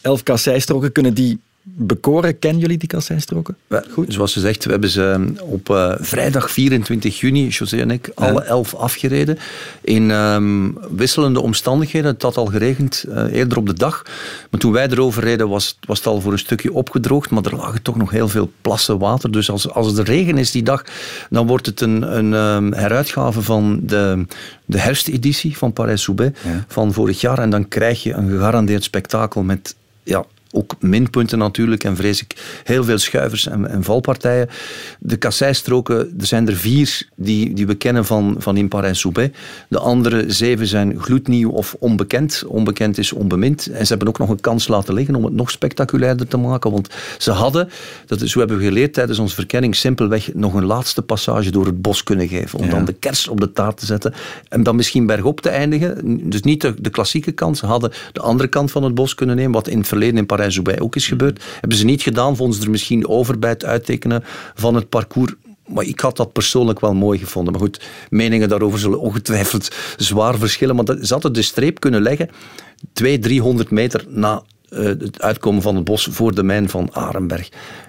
elf kasseistroken, kunnen die bekoren? Kennen jullie die kasseistroken? Wel, Zoals gezegd, we hebben ze op eh, vrijdag 24 juni, José en ik, alle elf afgereden. In ehm, wisselende omstandigheden. Het had al geregend eh, eerder op de dag. Maar toen wij erover reden, was, was het al voor een stukje opgedroogd. Maar er lagen toch nog heel veel plassen water. Dus als, als er regen is die dag, dan wordt het een, een ehm, heruitgave van de, de herfsteditie van Parijs-Roubaix van vorig jaar. En dan krijg je een gegarandeerd spektakel met... Ja, ook minpunten natuurlijk en vrees ik heel veel schuivers en, en valpartijen. De kasseistroken, er zijn er vier die, die we kennen van, van in Parijs-Roubaix. De andere zeven zijn gloednieuw of onbekend. Onbekend is onbemind. En ze hebben ook nog een kans laten liggen om het nog spectaculairder te maken. Want ze hadden, dat is, zo hebben we geleerd tijdens onze verkenning, simpelweg nog een laatste passage door het bos kunnen geven. Om Ja. dan de kers op de taart te zetten. En dan misschien bergop te eindigen. Dus niet de, de klassieke kant. Ze hadden de andere kant van het bos kunnen nemen. Wat in het verleden in Parijs-Roubaix ook is gebeurd. Hebben ze niet gedaan. Vonden ze er misschien over bij het uittekenen van het parcours. Maar ik had dat persoonlijk wel mooi gevonden. Maar goed, meningen daarover zullen ongetwijfeld zwaar verschillen. Maar dat, ze hadden de streep kunnen leggen. 200, 300 meter na eh, het uitkomen van het bos voor de mijn van Arenberg.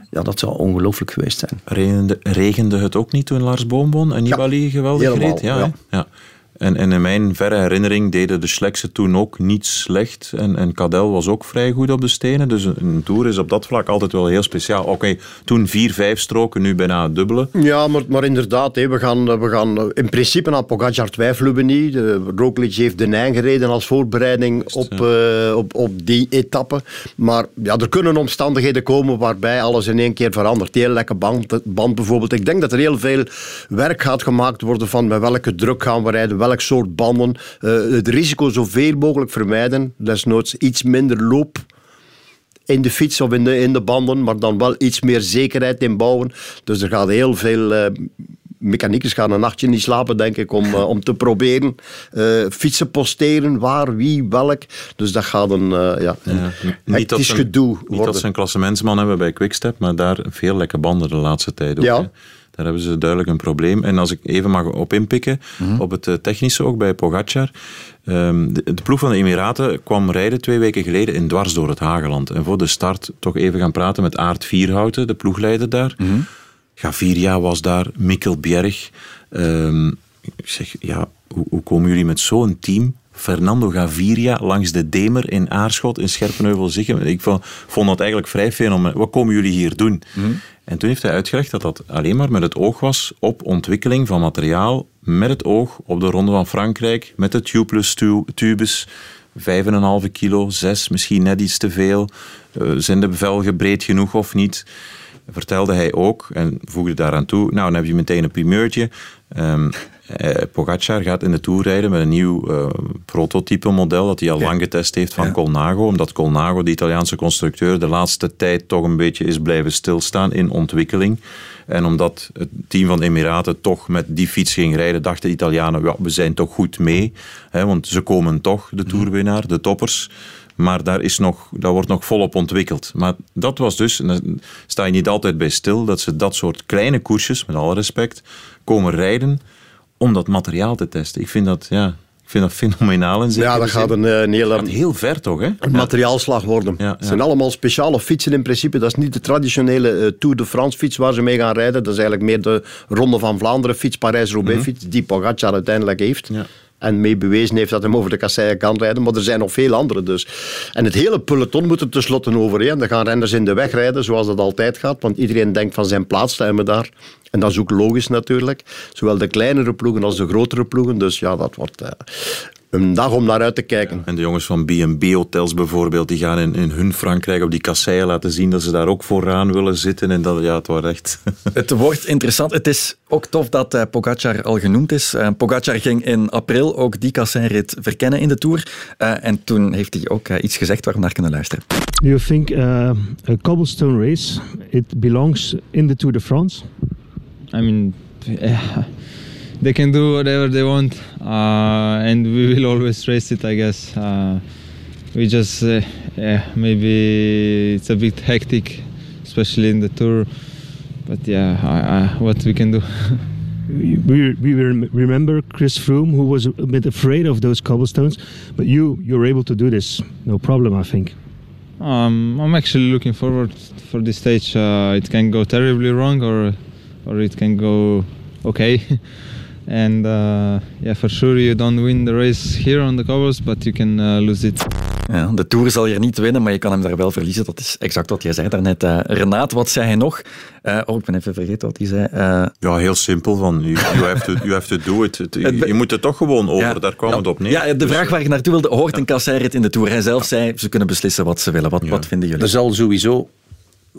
Ja, dat zou ongelooflijk geweest zijn. Regende, regende het ook niet toen Lars Boom won en Nibali geweldig helemaal, reed? Ja, ja. ja. En, en in mijn verre herinnering deden de Schlekse toen ook niet slecht. En, en Cadel was ook vrij goed op de stenen. Dus een, Tour is op dat vlak altijd wel heel speciaal. Oké, toen vier, vijf stroken, nu bijna het dubbele. Ja, maar, maar inderdaad, we, gaan, we gaan in principe aan Pogacar twijfelen we niet. De Roglic heeft de Nijn gereden als voorbereiding op, eh, op, op die etappe. Maar ja, er kunnen omstandigheden komen waarbij alles in één keer verandert. Heel lekker band, band bijvoorbeeld. Ik denk dat er heel veel werk gaat gemaakt worden van met welke druk gaan we rijden, soort banden. Eh, het risico zoveel mogelijk vermijden. Desnoods iets minder loop in de fiets of in de, in de banden, maar dan wel iets meer zekerheid inbouwen. Dus er gaat heel veel eh mechaniekers gaan een nachtje niet slapen, denk ik, om, eh, om te proberen. eh, fietsen posteren, waar, wie, welk. Dus dat gaat een uh, ja, een Ja, hectisch dat een- gedoe Niet worden. dat ze een klassementsman hebben bij Quickstep, maar daar veel lekke banden de laatste tijd ook. Ja. hè. Daar hebben ze duidelijk een probleem. En als ik even mag op inpikken, op het eh, technische ook bij Pogacar. Ehm, de, de ploeg van de Emiraten kwam rijden twee weken geleden in dwars door het Hageland. En voor de start toch even gaan praten met Aart Vierhouten, de ploegleider daar. Gaviria was daar, Mikkel Bjerg. Ehm, ik zeg, ja, hoe, hoe komen jullie met zo'n team? Fernando Gaviria langs de Demer in Aarschot, in Scherpenheuvel-Zichem. Ik vond, vond dat eigenlijk vrij fenomenaal. Wat komen jullie hier doen? En toen heeft hij uitgelegd dat dat alleen maar met het oog was op ontwikkeling van materiaal met het oog op de Ronde van Frankrijk, met de tubeless tu- tubes, 5,5 kilo, 6, misschien net iets te veel. Eh, zijn de velgen breed genoeg of niet? Vertelde hij ook en voegde daaraan toe, nou dan heb je meteen een primeurtje. Eh, Pogacar gaat in de Tour rijden met een nieuw eh, prototype model dat hij al lang getest heeft van Colnago. Omdat Colnago, de Italiaanse constructeur, de laatste tijd toch een beetje is blijven stilstaan in ontwikkeling. En omdat het team van Emiraten toch met die fiets ging rijden, dachten de Italianen, ja, we zijn toch goed mee. Hè, want ze komen toch, de Tourwinnaar, de toppers. Maar daar, is nog, daar wordt nog volop ontwikkeld. Maar dat was dus, en daar sta je niet altijd bij stil, dat ze dat soort kleine koersjes, met alle respect, komen rijden om dat materiaal te testen. Ik vind dat, ja, ik vind dat fenomenaal in Ja, dat gaat een, eh, een hele gaat heel ver toch, hè? een materiaalslag worden. Ja, Het zijn allemaal speciale fietsen in principe. Dat is niet de traditionele eh, Tour de France fiets waar ze mee gaan rijden. Dat is eigenlijk meer de Ronde van Vlaanderen fiets, Parijs-Roubaix fiets, die Pogacar uiteindelijk heeft. Ja. En mee bewezen heeft dat hij over de kasseien kan rijden. Maar er zijn nog veel andere dus. En het hele peloton moet er tenslotte overheen. Dan gaan renners in de weg rijden, zoals dat altijd gaat. Want iedereen denkt van zijn plaats staan we daar. En dat is ook logisch natuurlijk. Zowel de kleinere ploegen als de grotere ploegen. Dus ja, dat wordt eh, een dag om naar uit te kijken. En de jongens van B&B Hotels bijvoorbeeld, die gaan in, in hun Frankrijk op die kasseien laten zien dat ze daar ook vooraan willen zitten. En dat, ja, het wordt echt... Het wordt interessant. Het is ook tof dat eh, Pogacar al genoemd is. Eh, Pogacar ging in april ook die kasseinrit verkennen in de Tour. Eh, en toen heeft hij ook iets gezegd waar we naar kunnen luisteren. Do you think uh, a cobblestone race it belongs in the Tour de France? I mean, yeah, they can do whatever they want, uh, and we will always race it. I guess uh, we just, uh, yeah, maybe it's a bit hectic, especially in the tour. But yeah, I, I, what we can do. We, we remember Chris Froome, who was a bit afraid of those cobblestones, but you you're able to do this, no problem, I think. Um, I'm actually looking forward for this stage. Uh, it can go terribly wrong, or or it can go okay. and uh, yeah, for sure you don't win the race here on the cobbles, but you can uh, lose it. Ja, de Tour zal hier niet winnen, maar je kan hem daar wel verliezen. Dat is exact wat jij zei daarnet. eh Renaat, wat zei hij nog? Eh, oh, ik ben even vergeten wat hij zei. Eh, Ja, heel simpel. Van, you, you, have to, you have to do it. Het- je, je moet er toch gewoon over, Ja. daar kwam het op neer. ja, de vraag waar ik naartoe wilde, hoort een kasseirit in de Tour? Hij zelf zei, ze kunnen beslissen wat ze willen. Wat, wat vinden jullie? Er zal sowieso,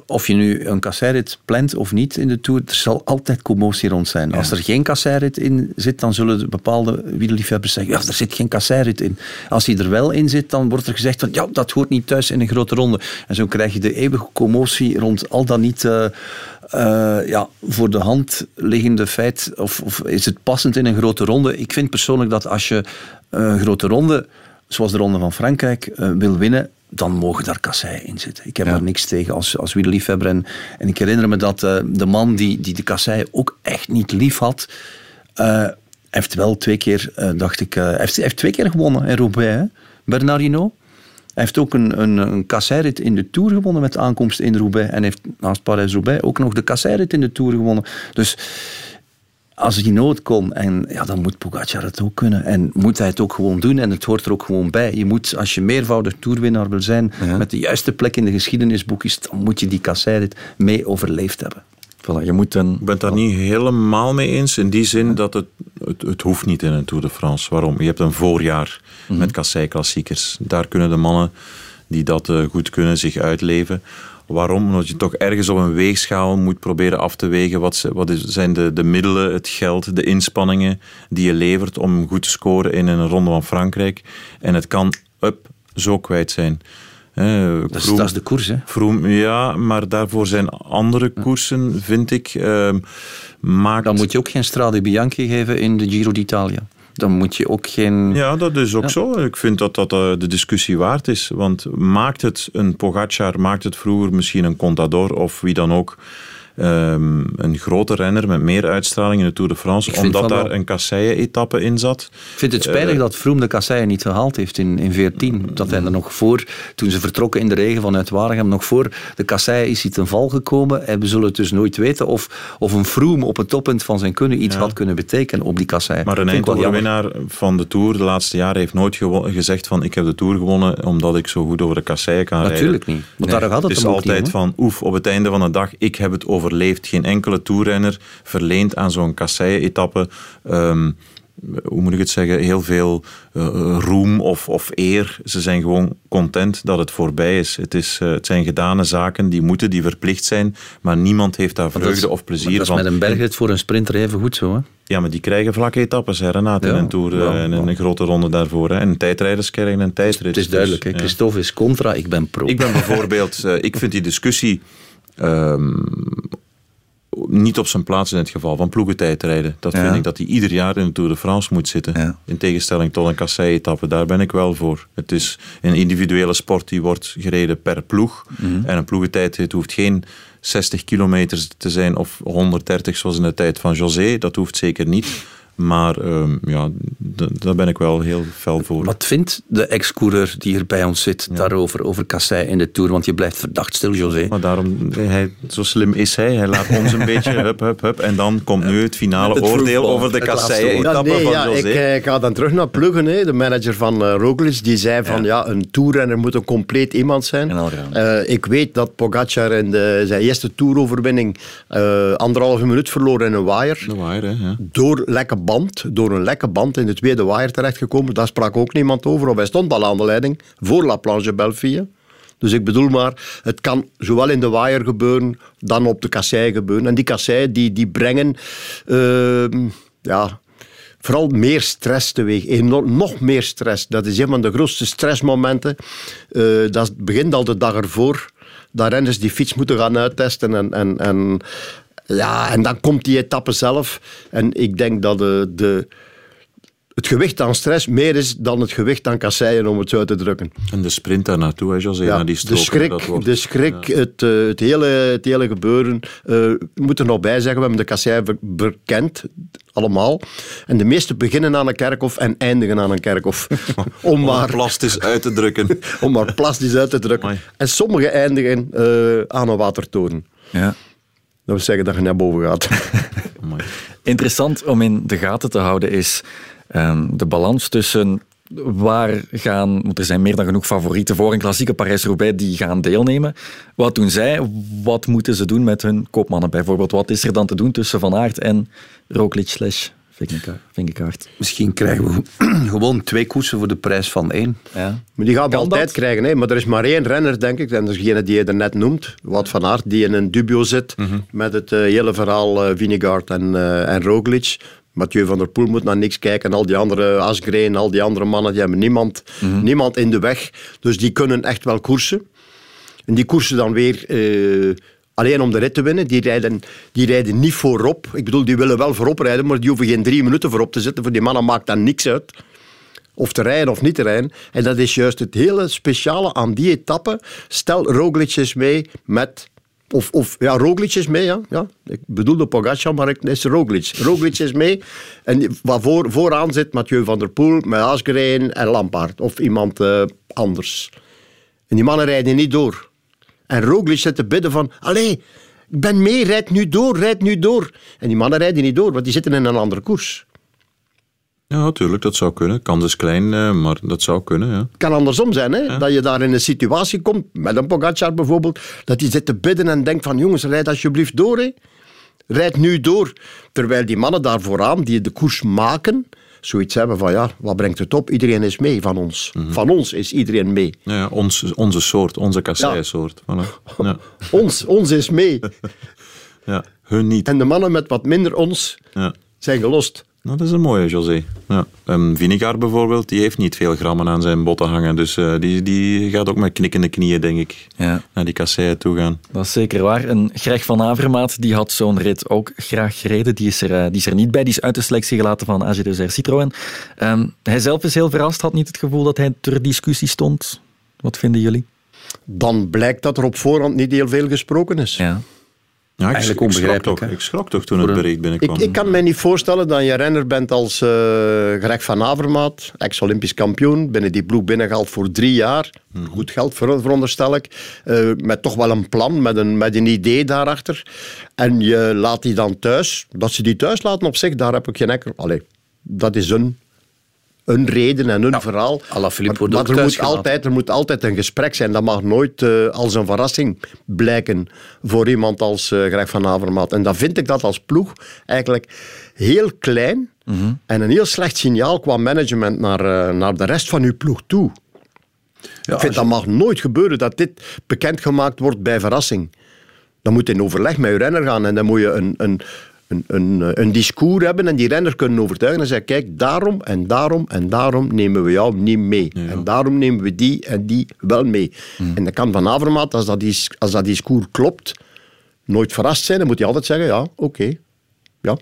of je nu een kasseirit plant of niet in de Tour, er zal altijd commotie rond zijn. Als er geen kasseirit in zit, dan zullen de bepaalde wielerliefhebbers zeggen, ja, er zit geen kasseirit in. Als die er wel in zit, dan wordt er gezegd van, ja, dat hoort niet thuis in een grote ronde. En zo krijg je de eeuwige commotie rond al dan niet... eh, eh, ja, voor de hand liggende feit, of, of is het passend in een grote ronde? Ik vind persoonlijk dat als je een grote ronde, zoals de Ronde van Frankrijk, eh, wil winnen, dan mogen daar kasseien in zitten. Ik heb daar niks tegen als, als wielerliefhebber. En, en ik herinner me dat eh, de man die, die de kasseien ook echt niet lief had, eh, heeft wel twee keer, eh, dacht ik, heeft, heeft twee keer gewonnen in Roubaix, hè? Bernard Hinault. Hij heeft ook een, een, een kasseirit in de Tour gewonnen met aankomst in Roubaix. En heeft naast Parijs-Roubaix ook nog de kasseirit in de Tour gewonnen. Dus als hij nood kon, en ja, dan moet Pogacar het ook kunnen. En moet hij het ook gewoon doen. En het hoort er ook gewoon bij. Je moet, als je meervoudig toerwinnaar wil zijn, met de juiste plek in de geschiedenisboekjes, dan moet je die kasseirit mee overleefd hebben. Voilà, je moet een... Ik ben het daar niet helemaal mee eens. In die zin dat het, het, het hoeft niet in een Tour de France. Waarom? Je hebt een voorjaar met kassei-klassiekers. Daar kunnen de mannen die dat eh, goed kunnen zich uitleven. Waarom? Omdat je toch ergens op een weegschaal moet proberen af te wegen. Wat, ze- wat is- zijn de, de middelen, het geld, de inspanningen die je levert om goed te scoren in een ronde van Frankrijk. En het kan up zo kwijt zijn. Eh, Dat is, dat is de koers, hè? Froome, ja, maar daarvoor zijn andere koersen, vind ik. ehm maakt... Dan moet je ook geen Strade Bianchi geven in de Giro d'Italia. Dan moet je ook geen... Ja, dat is ook Ja. zo. Ik vind dat dat eh, de discussie waard is. Want maakt het een Pogacar, maakt het vroeger misschien een Contador of wie dan ook ehm, een grote renner met meer uitstraling in de Tour de France, omdat daar wel. een kasseien-etappe in zat. Ik vind het spijtig Eh, dat Froome de kasseien niet gehaald heeft in, in 14. Dat hij er nog voor, toen ze vertrokken in de regen vanuit Waregem, nog voor de kasseien is hij ten val gekomen. En we zullen het dus nooit weten of, of een Froome op het toppunt van zijn kunnen iets had kunnen betekenen op die kasseien. Maar een eindoverwinnaar van de Tour de laatste jaren heeft nooit gezegd van ik heb de Tour gewonnen omdat ik zo goed over de kasseien kan rijden. Natuurlijk niet. Want daar gaat het is altijd niet van oef, op het einde van de dag, ik heb het over overleeft. Geen enkele toerrenner verleent aan zo'n kasseien-etappe... ehm, hoe moet ik het zeggen, heel veel eh, roem of, of eer. Ze zijn gewoon content dat het voorbij is. Het, is eh, het zijn gedane zaken, die moeten, die verplicht zijn, maar niemand heeft daar vreugde is- of plezier maar dat is van. met een bergrit voor een sprinter even goed zo. Hè? Ja, maar die krijgen vlakke etappes, hè, Renate, in Ja, een Tour ja, eh, en in een grote ronde daarvoor. Hè. En tijdrijders krijgen een tijdrit. Het is duidelijk. Dus, ja. Christophe is contra, ik ben pro. Ik ben bijvoorbeeld, eh, ik vind die discussie ehm, niet op zijn plaats in het geval van ploegentijdrijden. Dat Ja. vind ik dat hij ieder jaar in de Tour de France moet zitten. In tegenstelling tot een kassei-etappe. Daar ben ik wel voor. Het is een individuele sport die wordt gereden per ploeg. Mhm. En een ploegentijdrit hoeft geen 60 kilometer te zijn of 130 zoals in de tijd van José. Dat hoeft zeker niet. Maar ehm, ja, daar ben ik wel heel fel voor. Wat vindt de ex-coureur die hier bij ons zit daarover, over Kassei in de Tour? Want je blijft verdacht stil, José. Maar daarom, hij, zo slim is hij. Hij laat ons een beetje hup, hup, hup. En dan komt nu het finale Het oordeel over de Ja, nee, van ja, José. ik, eh, ik ga dan terug naar Pluggen. Hè. De manager van Roglic die zei van ja. een toerrenner moet een compleet iemand zijn. Eh, ik weet dat Pogacar in de, zijn eerste toeroverwinning eh anderhalve minuut verloor in een waaier. De waaier, hè, ja. Door lekke band, door een lekke band in de tweede waaier terechtgekomen. Daar sprak ook niemand over. Of hij stond al aan de leiding voor La Planche Belfie. Dus ik bedoel maar, het kan zowel in de waaier gebeuren, dan op de kassei gebeuren. En die kassei die, die brengen, ehm, ja, vooral meer stress teweeg. Enorm, nog meer stress. Dat is een van de grootste stressmomenten. Eh, dat begint al de dag ervoor. Dat renners die fiets moeten gaan uittesten. En, en, en, ja, en dan komt die etappe zelf. En ik denk dat de, de, het gewicht aan stress meer is dan het gewicht aan kasseien, om het zo uit te drukken. En de sprint daar naartoe, hè, José, Ja, naar die de strook. schrik, dat wordt- de schrik het, eh, het, hele, het hele gebeuren. eh, ik moet er nog bij zeggen, we hebben de kassei be- bekend, allemaal. En de meeste beginnen aan een kerkhof en eindigen aan een kerkhof. om, Om maar, het plastisch uit te drukken. om maar plastisch uit te drukken. En sommige eindigen eh, aan een watertoren. Ja. Dat wil zeggen dat je naar boven gaat. Interessant om in de gaten te houden is ehm, de balans tussen waar gaan, er zijn meer dan genoeg favorieten voor een klassieke Parijs-Roubaix die gaan deelnemen. Wat doen zij? Wat moeten ze doen met hun koopmannen bijvoorbeeld? Wat is er dan te doen tussen Van Aert en Roglic slash Vingegaard? Misschien krijgen we gewoon twee koersen voor de prijs van één. Ja. Maar die gaan we Kan altijd dat? krijgen. Hè? Maar er is maar één renner, denk ik. En dat is degene die je er net noemt. Wat van Aert, die in een dubio zit. Met het eh, hele verhaal eh Vinegaard en, eh, en Roglic. Mathieu van der Poel moet naar niks kijken. En al die andere Asgreen, al die andere mannen, die hebben niemand, niemand in de weg. Dus die kunnen echt wel koersen. En die koersen dan weer eh, alleen om de rit te winnen. Die rijden, die rijden niet voorop. Ik bedoel, die willen wel voorop rijden, maar die hoeven geen drie minuten voorop te zitten. Voor die mannen maakt dat niks uit. Of te rijden of niet te rijden. En dat is juist het hele speciale aan die etappe. Stel, Roglic mee met... Of, of ja, Roglic is mee, ja. ja. Ik bedoelde Pogacar, maar het is Roglic. Roglic is mee. En wat voor, vooraan zit Mathieu van der Poel, met en Lampaard. Of iemand eh, anders. En die mannen rijden niet door. En Roglic zit te bidden van... Allee, ik ben mee, rijd nu door, rijd nu door. En die mannen rijden niet door, want die zitten in een andere koers. Ja, natuurlijk, dat zou kunnen. Kans is klein, eh, maar dat zou kunnen, ja. Het kan andersom zijn, hè? dat je daar in een situatie komt, met een Pogacar bijvoorbeeld, dat hij zit te bidden en denkt van jongens, rijd alsjeblieft door. Hè. Rijd nu door. Terwijl die mannen daar vooraan, die de koers maken, zoiets hebben van ja, wat brengt het op? Iedereen is mee van ons. Van ons is iedereen mee. Ja, ons, onze soort, onze kasseiensoort. Voilà. Ja. Ons, ons is mee. ja, hun niet. En de mannen met wat minder ons Ja. zijn gelost. Nou, dat is een mooie, José. Ja. Um, Vinegaard bijvoorbeeld, die heeft niet veel grammen aan zijn botten hangen. Dus eh, die, die gaat ook met knikkende knieën, denk ik, Ja. naar die kasseien toe gaan. Dat is zeker waar. En Greg van Avermaat die had zo'n rit ook graag gereden. Die is, er, eh, die is er niet bij. Die is uit de selectie gelaten van AG Desert Citroën. Ehm, hij zelf is heel verrast. Had niet het gevoel dat hij ter discussie stond. Wat vinden jullie? Dan blijkt dat er op voorhand niet heel veel gesproken is. Ja. Ja, ik, Eigenlijk ik schrok onbegrijpelijk, toch, hè? ik schrok toch toen het bericht binnenkwam. Ik, ik kan me niet voorstellen dat je renner bent als eh Greg van Avermaat, ex-Olympisch kampioen, binnen die ploeg binnengehaald voor drie jaar. Goed geld, ver- veronderstel ik. Eh, met toch wel een plan, met een, met een idee daarachter. En je laat die dan thuis. Dat ze die thuis laten op zich, daar heb ik geen enkel... Allee, dat is een een reden en een verhaal. Alaphilippe maar maar er, moet altijd, er moet altijd een gesprek zijn. Dat mag nooit eh, als een verrassing blijken voor iemand als eh Greg van Avermaat. En dan vind ik dat als ploeg eigenlijk heel klein Mhm. en een heel slecht signaal qua management naar, eh, naar de rest van uw ploeg toe. ik vind dat mag nooit gebeuren dat dit bekendgemaakt wordt bij verrassing. Dan moet je in overleg met je renner gaan en dan moet je een, een, een, een, eh, een discours hebben en die renner kunnen overtuigen en zeggen, kijk, daarom en daarom en daarom nemen we jou niet mee. En daarom nemen we die en die wel mee. En dan kan Van Avermaat, als dat, dis- als dat discours klopt, nooit verrast zijn. Dan moet hij altijd zeggen, ja, oké. Ja,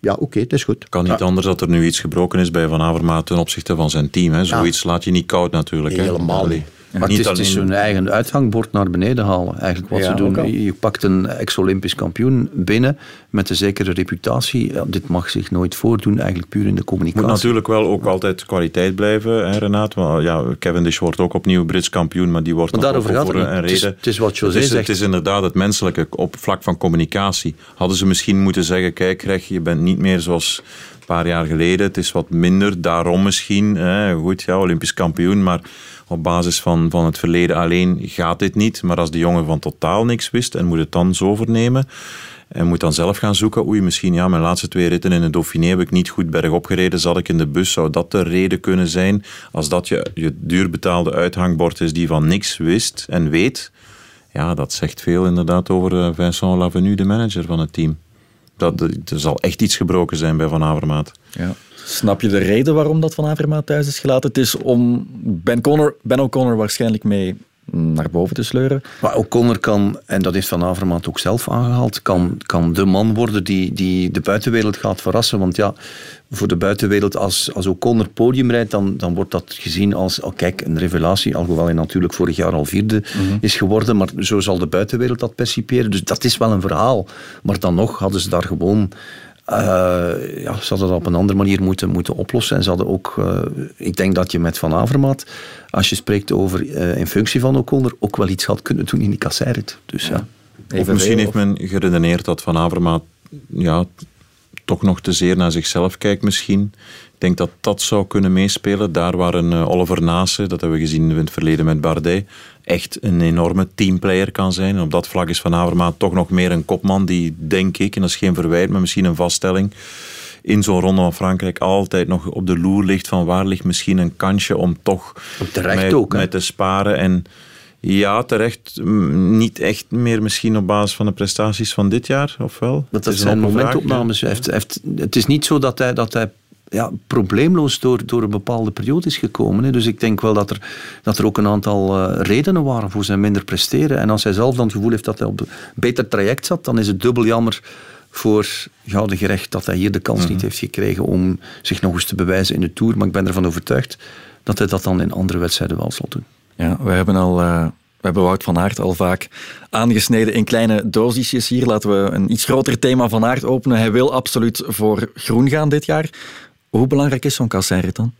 ja oké, het is goed. kan niet anders dat er nu iets gebroken is bij Van Avermaat ten opzichte van zijn team. Hè. Zoiets laat je niet koud natuurlijk. hè. Helemaal niet. Maar het is, het is hun eigen uithangbord naar beneden halen. Eigenlijk wat Ja, ze doen. Je, pakt een ex-Olympisch kampioen binnen met een zekere reputatie. Ja, dit mag zich nooit voordoen, eigenlijk puur in de moet communicatie. natuurlijk wel ook altijd kwaliteit blijven, hè, Renaat. Want, ja, Cavendish wordt ook opnieuw Brits kampioen, maar die wordt Maar daarover gaat voor niet. een Het is- reden. het is wat José het is, zegt. Het is inderdaad het menselijke op vlak van communicatie. Hadden ze misschien moeten zeggen, kijk Greg, je bent niet meer zoals een paar jaar geleden. Het is wat minder, daarom misschien. Hè. Goed, ja, Olympisch kampioen, maar op basis van, van het verleden alleen gaat dit niet. Maar als de jongen van totaal niks wist en moet het dan zo vernemen... En moet dan zelf gaan zoeken. Oei, misschien ja, mijn laatste twee ritten in het Dauphiné heb ik niet goed bergop gereden. Zat ik in de bus? Zou dat de reden kunnen zijn? Als dat je, je duurbetaalde uithangbord is die van niks wist en weet. Ja, dat zegt veel inderdaad over eh, Vincent Lavenu, de manager van het team. Dat, er zal echt iets gebroken zijn bij Van Avermaat. Ja. Snap je de reden waarom dat Van Avermaat thuis is gelaten? Het is om Ben, Connor, ben O'Connor waarschijnlijk mee naar boven te sleuren. Maar O'Connor kan, en dat heeft Van Avermaat ook zelf aangehaald, kan, kan de man worden die, die de buitenwereld gaat verrassen. Want ja, voor de buitenwereld, als, als O'Connor podium rijdt, dan, dan wordt dat gezien als, oh kijk, een revelatie. Alhoewel hij natuurlijk vorig jaar al vierde is geworden, maar zo zal de buitenwereld dat perciperen. Dus dat is wel een verhaal. Maar dan nog hadden ze daar gewoon... eh, ja, ze hadden dat op een andere manier moeten, moeten oplossen. En ze hadden ook, eh, ik denk dat je met Van Avermaat, als je spreekt over eh, in functie van O'Connor, ook wel iets had kunnen doen in die kasseirrit. Dus ja. Of misschien heeft men geredeneerd dat Van Avermaat ja, toch nog te zeer naar zichzelf kijkt misschien. Ik denk dat dat zou kunnen meespelen. Daar waar een eh, Oliver Nase, dat hebben we gezien in het verleden met Bardet, echt een enorme teamplayer kan zijn. En op dat vlak is Van Avermaat toch nog meer een kopman die, denk ik, en dat is geen verwijt, maar misschien een vaststelling, in zo'n ronde van Frankrijk altijd nog op de loer ligt van waar ligt misschien een kansje om toch terecht met, ook, hè? met te sparen. En ja, terecht. Niet echt meer misschien op basis van de prestaties van dit jaar, of wel? Dat, Het dat is een zijn momentopnames. Hij heeft, heeft, het is niet zo dat hij, dat hij ja, probleemloos door, door een bepaalde periode is gekomen. Hè. Dus ik denk wel dat er, dat er ook een aantal eh, redenen waren voor zijn minder presteren. En als hij zelf dan het gevoel heeft dat hij op een beter traject zat, dan is het dubbel jammer voor Gouden Gerecht dat hij hier de kans niet heeft gekregen om zich nog eens te bewijzen in de Tour. Maar ik ben ervan overtuigd dat hij dat dan in andere wedstrijden wel zal doen. Ja, we hebben al... eh, we hebben Wout van Aert al vaak aangesneden in kleine dosisjes hier. Laten we een iets groter thema van Aert openen. Hij wil absoluut voor groen gaan dit jaar. Hoe belangrijk is zo'n kasseirit dan?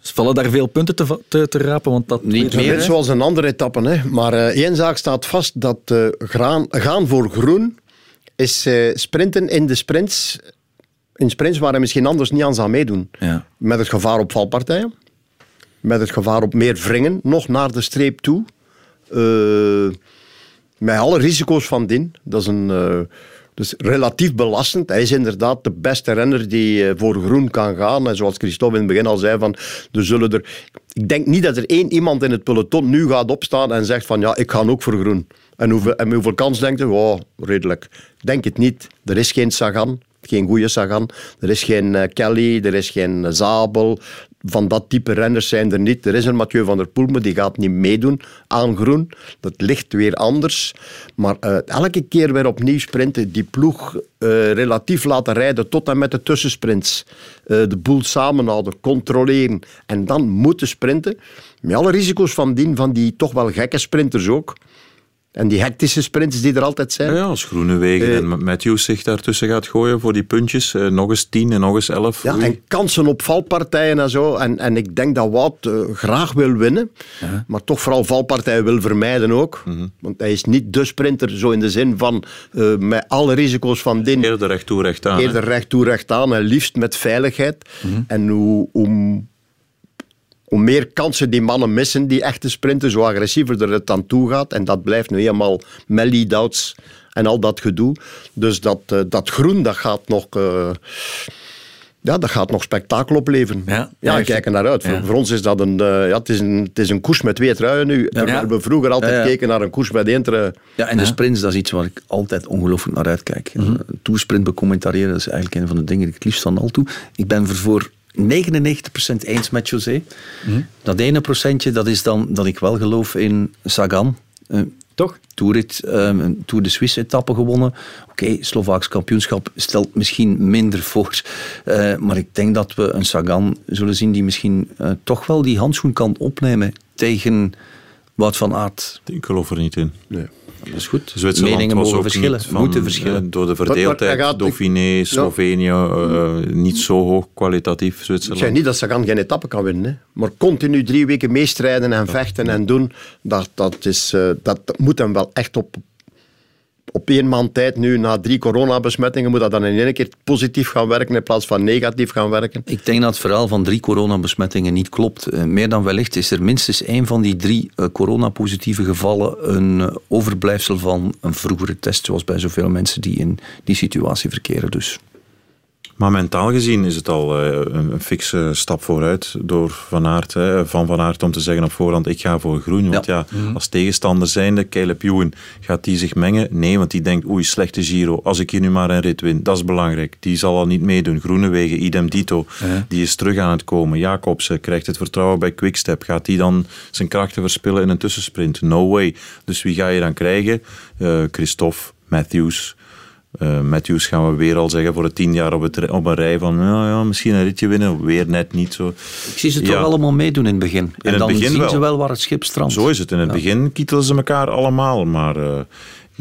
Vallen daar veel punten te, te, te rapen? Want dat Niet net zoals een andere etappe. Hè. Maar eh, één zaak staat vast, dat eh, graan, gaan voor groen is eh, sprinten in de sprints. In sprints waar hij misschien anders niet aan zou meedoen. Ja. Met het gevaar op valpartijen. Met het gevaar op meer wringen, nog naar de streep toe. Eh, met alle risico's van dien. Dat is een... dus relatief belastend. Hij is inderdaad de beste renner die eh, voor groen kan gaan. En zoals Christophe in het begin al zei, van, er zullen er... Ik denk niet dat er één iemand in het peloton nu gaat opstaan en zegt van ja, ik ga ook voor groen. En hoeveel, en hoeveel kans denkt hij? Oh, redelijk. Denk het niet. Er is geen Sagan, geen goede Sagan. Er is geen eh, Kelly, er is geen eh, Zabel. Van dat type renners zijn er niet. Er is een Mathieu van der Poel, maar die gaat niet meedoen aan groen. Dat ligt weer anders. Maar eh, elke keer weer opnieuw sprinten, die ploeg eh, relatief laten rijden tot en met de tussensprints. Eh, de boel samenhouden, controleren en dan moeten sprinten. Met alle risico's van dien, van die toch wel gekke sprinters ook. En die hectische sprints die er altijd zijn. Ja, als Groenewegen Eh, en Matthews zich daartussen gaat gooien voor die puntjes, eh, nog eens 10 en nog eens 11. Ja, en kansen op valpartijen en zo. En, en ik denk dat Wout eh, graag wil winnen, maar toch vooral valpartijen wil vermijden ook. Want hij is niet de sprinter, zo in de zin van met alle risico's van din. Eerder recht toe, recht aan. hè. Eerder recht toe, recht aan en liefst met veiligheid. En hoe, hoe, hoe meer kansen die mannen missen, die echte sprinten, zo agressiever er het aan toe gaat. En dat blijft nu helemaal met lead-outs en al dat gedoe. Dus dat, eh, dat groen, dat gaat nog... eh, ja, dat gaat nog spektakel opleveren. Ja, Ja, ja, ik kijk er naar uit. ja. Voor, voor ons is dat een, eh, ja, het is een, het is een koers met twee truien nu. Terwijl we vroeger altijd keken naar een koers met één trui. Ja, en de sprints, dat is iets waar ik altijd ongelooflijk naar uitkijk. Mhm. Een Toersprint becommentariëren, dat is eigenlijk een van de dingen die ik het liefst van al toe. Ik ben voor 99% eens met José. Mhm. Dat ene procentje, dat is dan dat ik wel geloof in Sagan. Eh, Toch? Toerit, ehm, een Tour de Suisse etappe gewonnen. Oké, Slovaaks kampioenschap stelt misschien minder voor. Eh, maar ik denk dat we een Sagan zullen zien die misschien eh, toch wel die handschoen kan opnemen tegen Wout van Aert. Ik geloof er niet in. Nee. Dat is goed. Zwitserland Meningen was mogen ook verschillen, van, moeten verschillen. eh, door de Maar- maar verdeeldheid, Dauphiné, Slovenië, eh, niet zo hoog kwalitatief Ik Zwitserland. zeg niet dat Sagan geen etappe kan winnen, hè. maar continu drie weken meestrijden en vechten en doen, dat, dat, is, eh, dat moet hem wel echt op, op één maand tijd nu, na drie coronabesmettingen, moet dat dan in één keer positief gaan werken in plaats van negatief gaan werken. Ik denk dat het verhaal van drie coronabesmettingen niet klopt. Eh, meer dan wellicht is er minstens één van die drie eh, coronapositieve gevallen een eh, overblijfsel van een vroegere test, zoals bij zoveel mensen die in die situatie verkeren. Dus Maar mentaal gezien is het al eh, een, een fikse stap vooruit door Van Aert, hè, van Van Aert om te zeggen op voorhand ik ga voor groen. Want ja, als tegenstander zijnde, Caleb Ewan, gaat die zich mengen? Nee, want die denkt oei, slechte Giro. Als ik hier nu maar een rit win, dat is belangrijk. Die zal al niet meedoen. Groenewegen, idem dito. Die is terug aan het komen. Jacobsen krijgt het vertrouwen bij Quickstep. Gaat die dan zijn krachten verspillen in een tussensprint? No way. Dus wie ga je dan krijgen? Eh Christophe, Matthews... Eh, Matthews gaan we weer al zeggen voor het tien jaar op, het, op een rij van ja, ja, misschien een ritje winnen, weer net niet zo. ik zie ze Ja. toch allemaal meedoen in het begin. en het dan begin zien wel. ze wel waar het schip strandt. Zo is het. In het Ja. begin kietelen ze elkaar allemaal, maar eh,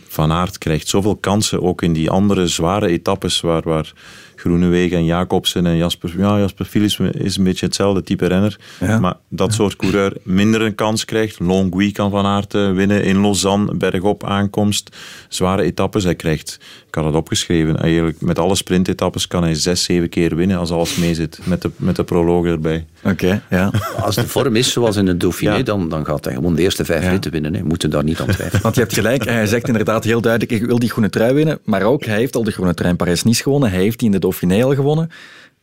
Van Aert krijgt zoveel kansen, ook in die andere zware etappes waar, waar Groenewegen en Jacobsen en Jasper, ja, Jasper Philips is een beetje hetzelfde type renner, Ja. maar dat soort coureur minder een kans krijgt. Longwy kan Van Aert eh, winnen in Lausanne, bergop aankomst, zware etappes. Hij krijgt, ik had het opgeschreven, eigenlijk met alle sprintetappes kan hij zes, zeven keer winnen als alles meezit, met de, met de proloog erbij. Oké, ja. Als de vorm is zoals in het Dauphiné, Ja. dan, dan gaat hij gewoon de eerste vijf Ja. ritten winnen. Hè. Moeten daar niet aan twijfelen. Want je hebt gelijk, hij zegt inderdaad heel duidelijk, ik wil die groene trui winnen, maar ook, hij heeft al de groene trui in Parijs-Nice gewonnen, hij heeft die in de Dauphiné al gewonnen.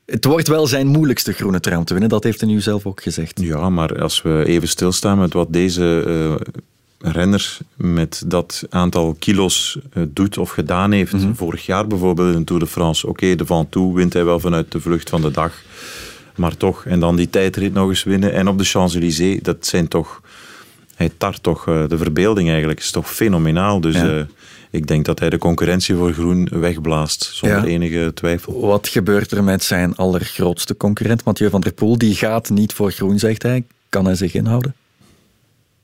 Het wordt wel zijn moeilijkste groene trui om te winnen, dat heeft hij nu zelf ook gezegd. Ja, maar als we even stilstaan met wat deze eh, renner met dat aantal kilo's eh, doet of gedaan heeft. Vorig jaar bijvoorbeeld in de Tour de France. Oké, de Ventoux wint hij wel vanuit de vlucht van de dag. Maar toch, en dan die tijdrit nog eens winnen. En op de Champs-Élysées, dat zijn toch... Hij tart toch eh, de verbeelding eigenlijk. is toch fenomenaal. Dus Ja. eh, ik denk dat hij de concurrentie voor groen wegblaast. Zonder Ja. enige twijfel. Wat gebeurt er met zijn allergrootste concurrent, Mathieu van der Poel? Die gaat niet voor groen, zegt hij. Kan hij zich inhouden?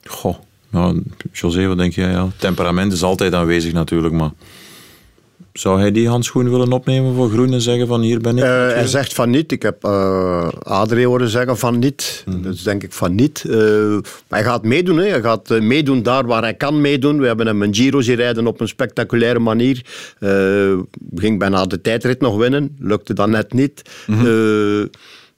Goh, nou, José, wat denk jij? Ja, temperament is altijd aanwezig natuurlijk, maar zou hij die handschoen willen opnemen voor groen en zeggen van hier ben ik? Eh, hij zegt van niet. Ik heb eh Adrie horen zeggen van niet. Dus denk ik van niet. Eh, maar hij gaat meedoen. Hè. Hij gaat meedoen daar waar hij kan meedoen. We hebben hem een Giro zien rijden op een spectaculaire manier. Ging bijna de tijdrit nog winnen. Lukte dan net niet. Eh,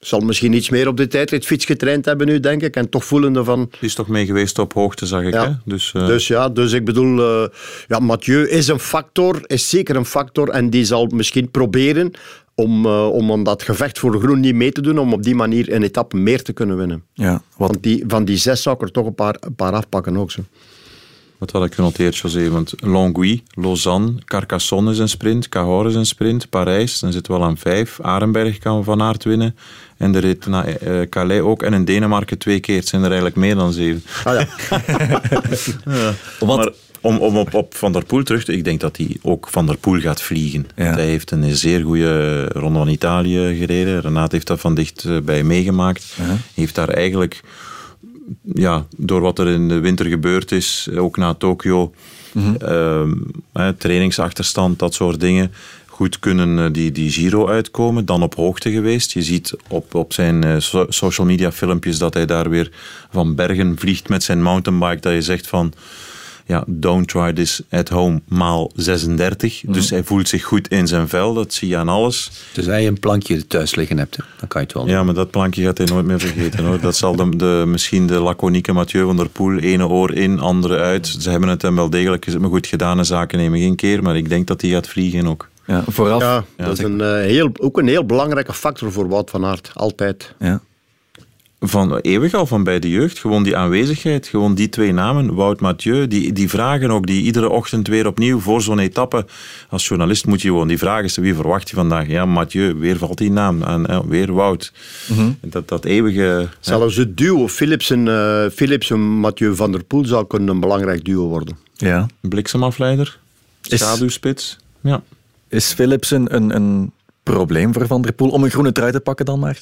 zal misschien iets meer op de tijdritfiets getraind hebben nu, denk ik. En toch voelende van... Die is toch mee geweest op hoogte, zag ik. Ja. Hè? Dus, eh, Dus ja, dus ik bedoel, eh, ja, Mathieu is een factor, is zeker een factor en die zal misschien proberen om, eh, om aan dat gevecht voor groen niet mee te doen, om op die manier een etappe meer te kunnen winnen. Ja, wat, Want die, van die zes zou ik er toch een paar, een paar afpakken ook zo. Wat had ik genoteerd, José? Want Longwy, Lausanne, Carcassonne is een sprint, Cahors is een sprint, Parijs, dan zitten we al aan vijf. Arenberg kan Van Aert winnen. En de rit naar eh, Calais ook. En in Denemarken twee keer. Het zijn er eigenlijk meer dan zeven. Ah, ja. wat, Maar om, om op, op Van der Poel terug te... Ik denk dat hij ook Van der Poel gaat vliegen. Ja. Hij heeft een zeer goede ronde van Italië gereden. Renaat heeft dat van dichtbij meegemaakt. Uh-huh. Heeft daar eigenlijk ja, door wat er in de winter gebeurd is, ook na Tokio, hè, trainingsachterstand, dat soort dingen, goed kunnen eh, die, die Giro uitkomen. Dan op hoogte geweest. Je ziet op, op zijn eh, so- social media filmpjes dat hij daar weer van bergen vliegt met zijn mountainbike. Dat je zegt van, ja, don't try this at home maal 36. Dus hij voelt zich goed in zijn vel, dat zie je aan alles. Dus hij een plankje thuis liggen hebt, dan kan je het wel Ja, maar dat plankje gaat hij nooit meer vergeten. Hoor. Dat zal de, de, misschien de laconieke Mathieu van der Poel, ene oor in, andere uit. Ze hebben het hem wel degelijk me goed gedaan en zaken nemen geen keer, maar ik denk dat hij gaat vliegen ook. Ja, vooraf. Ja, dat is een, eh, heel, ook een heel belangrijke factor voor Wout van Aert. Altijd. Ja. Van eeuwig al, van bij de jeugd. Gewoon die aanwezigheid, gewoon die twee namen. Wout Mathieu, die, die vragen ook, die iedere ochtend weer opnieuw voor zo'n etappe. Als journalist moet je gewoon die vragen stellen. Wie verwacht je vandaag? Ja, Mathieu, weer valt die naam. En eh, weer Wout. dat, dat eeuwige... Zelfs het duo Philipsen, eh Philipsen Mathieu van der Poel zou kunnen een belangrijk duo worden. Ja. Bliksemafleider, Is- schaduwspits. Ja. Is Philipsen een, een probleem voor Van der Poel om een groene trui te pakken dan maar?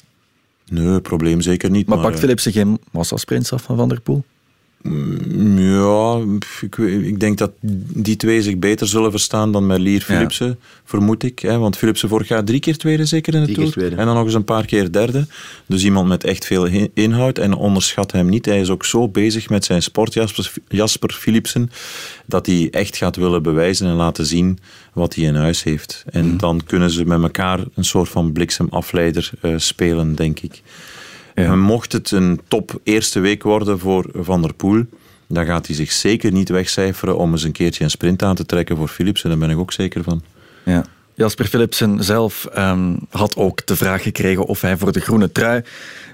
Nee, probleem zeker niet. Maar, Maar, pakt eh, Philipsen geen massasprint af van Van der Poel? Mm, Ja, ik, denk dat die twee zich beter zullen verstaan dan Merlier Philipsen, vermoed ik. Hè? Want Philipsen vorig jaar drie keer tweede zeker in de Tour. En dan nog eens een paar keer derde. Dus iemand met echt veel inhoud. En onderschat hem niet. Hij is ook zo bezig met zijn sport, Jasper, Jasper Philipsen, dat hij echt gaat willen bewijzen en laten zien wat hij in huis heeft. En Mhm. dan kunnen ze met elkaar een soort van bliksemafleider eh, spelen, denk ik. En mocht het een top eerste week worden voor Van der Poel, dan gaat hij zich zeker niet wegcijferen om eens een keertje een sprint aan te trekken voor Philipsen. Daar ben ik ook zeker van. Ja. Jasper Philipsen zelf ehm, had ook de vraag gekregen of hij voor de groene trui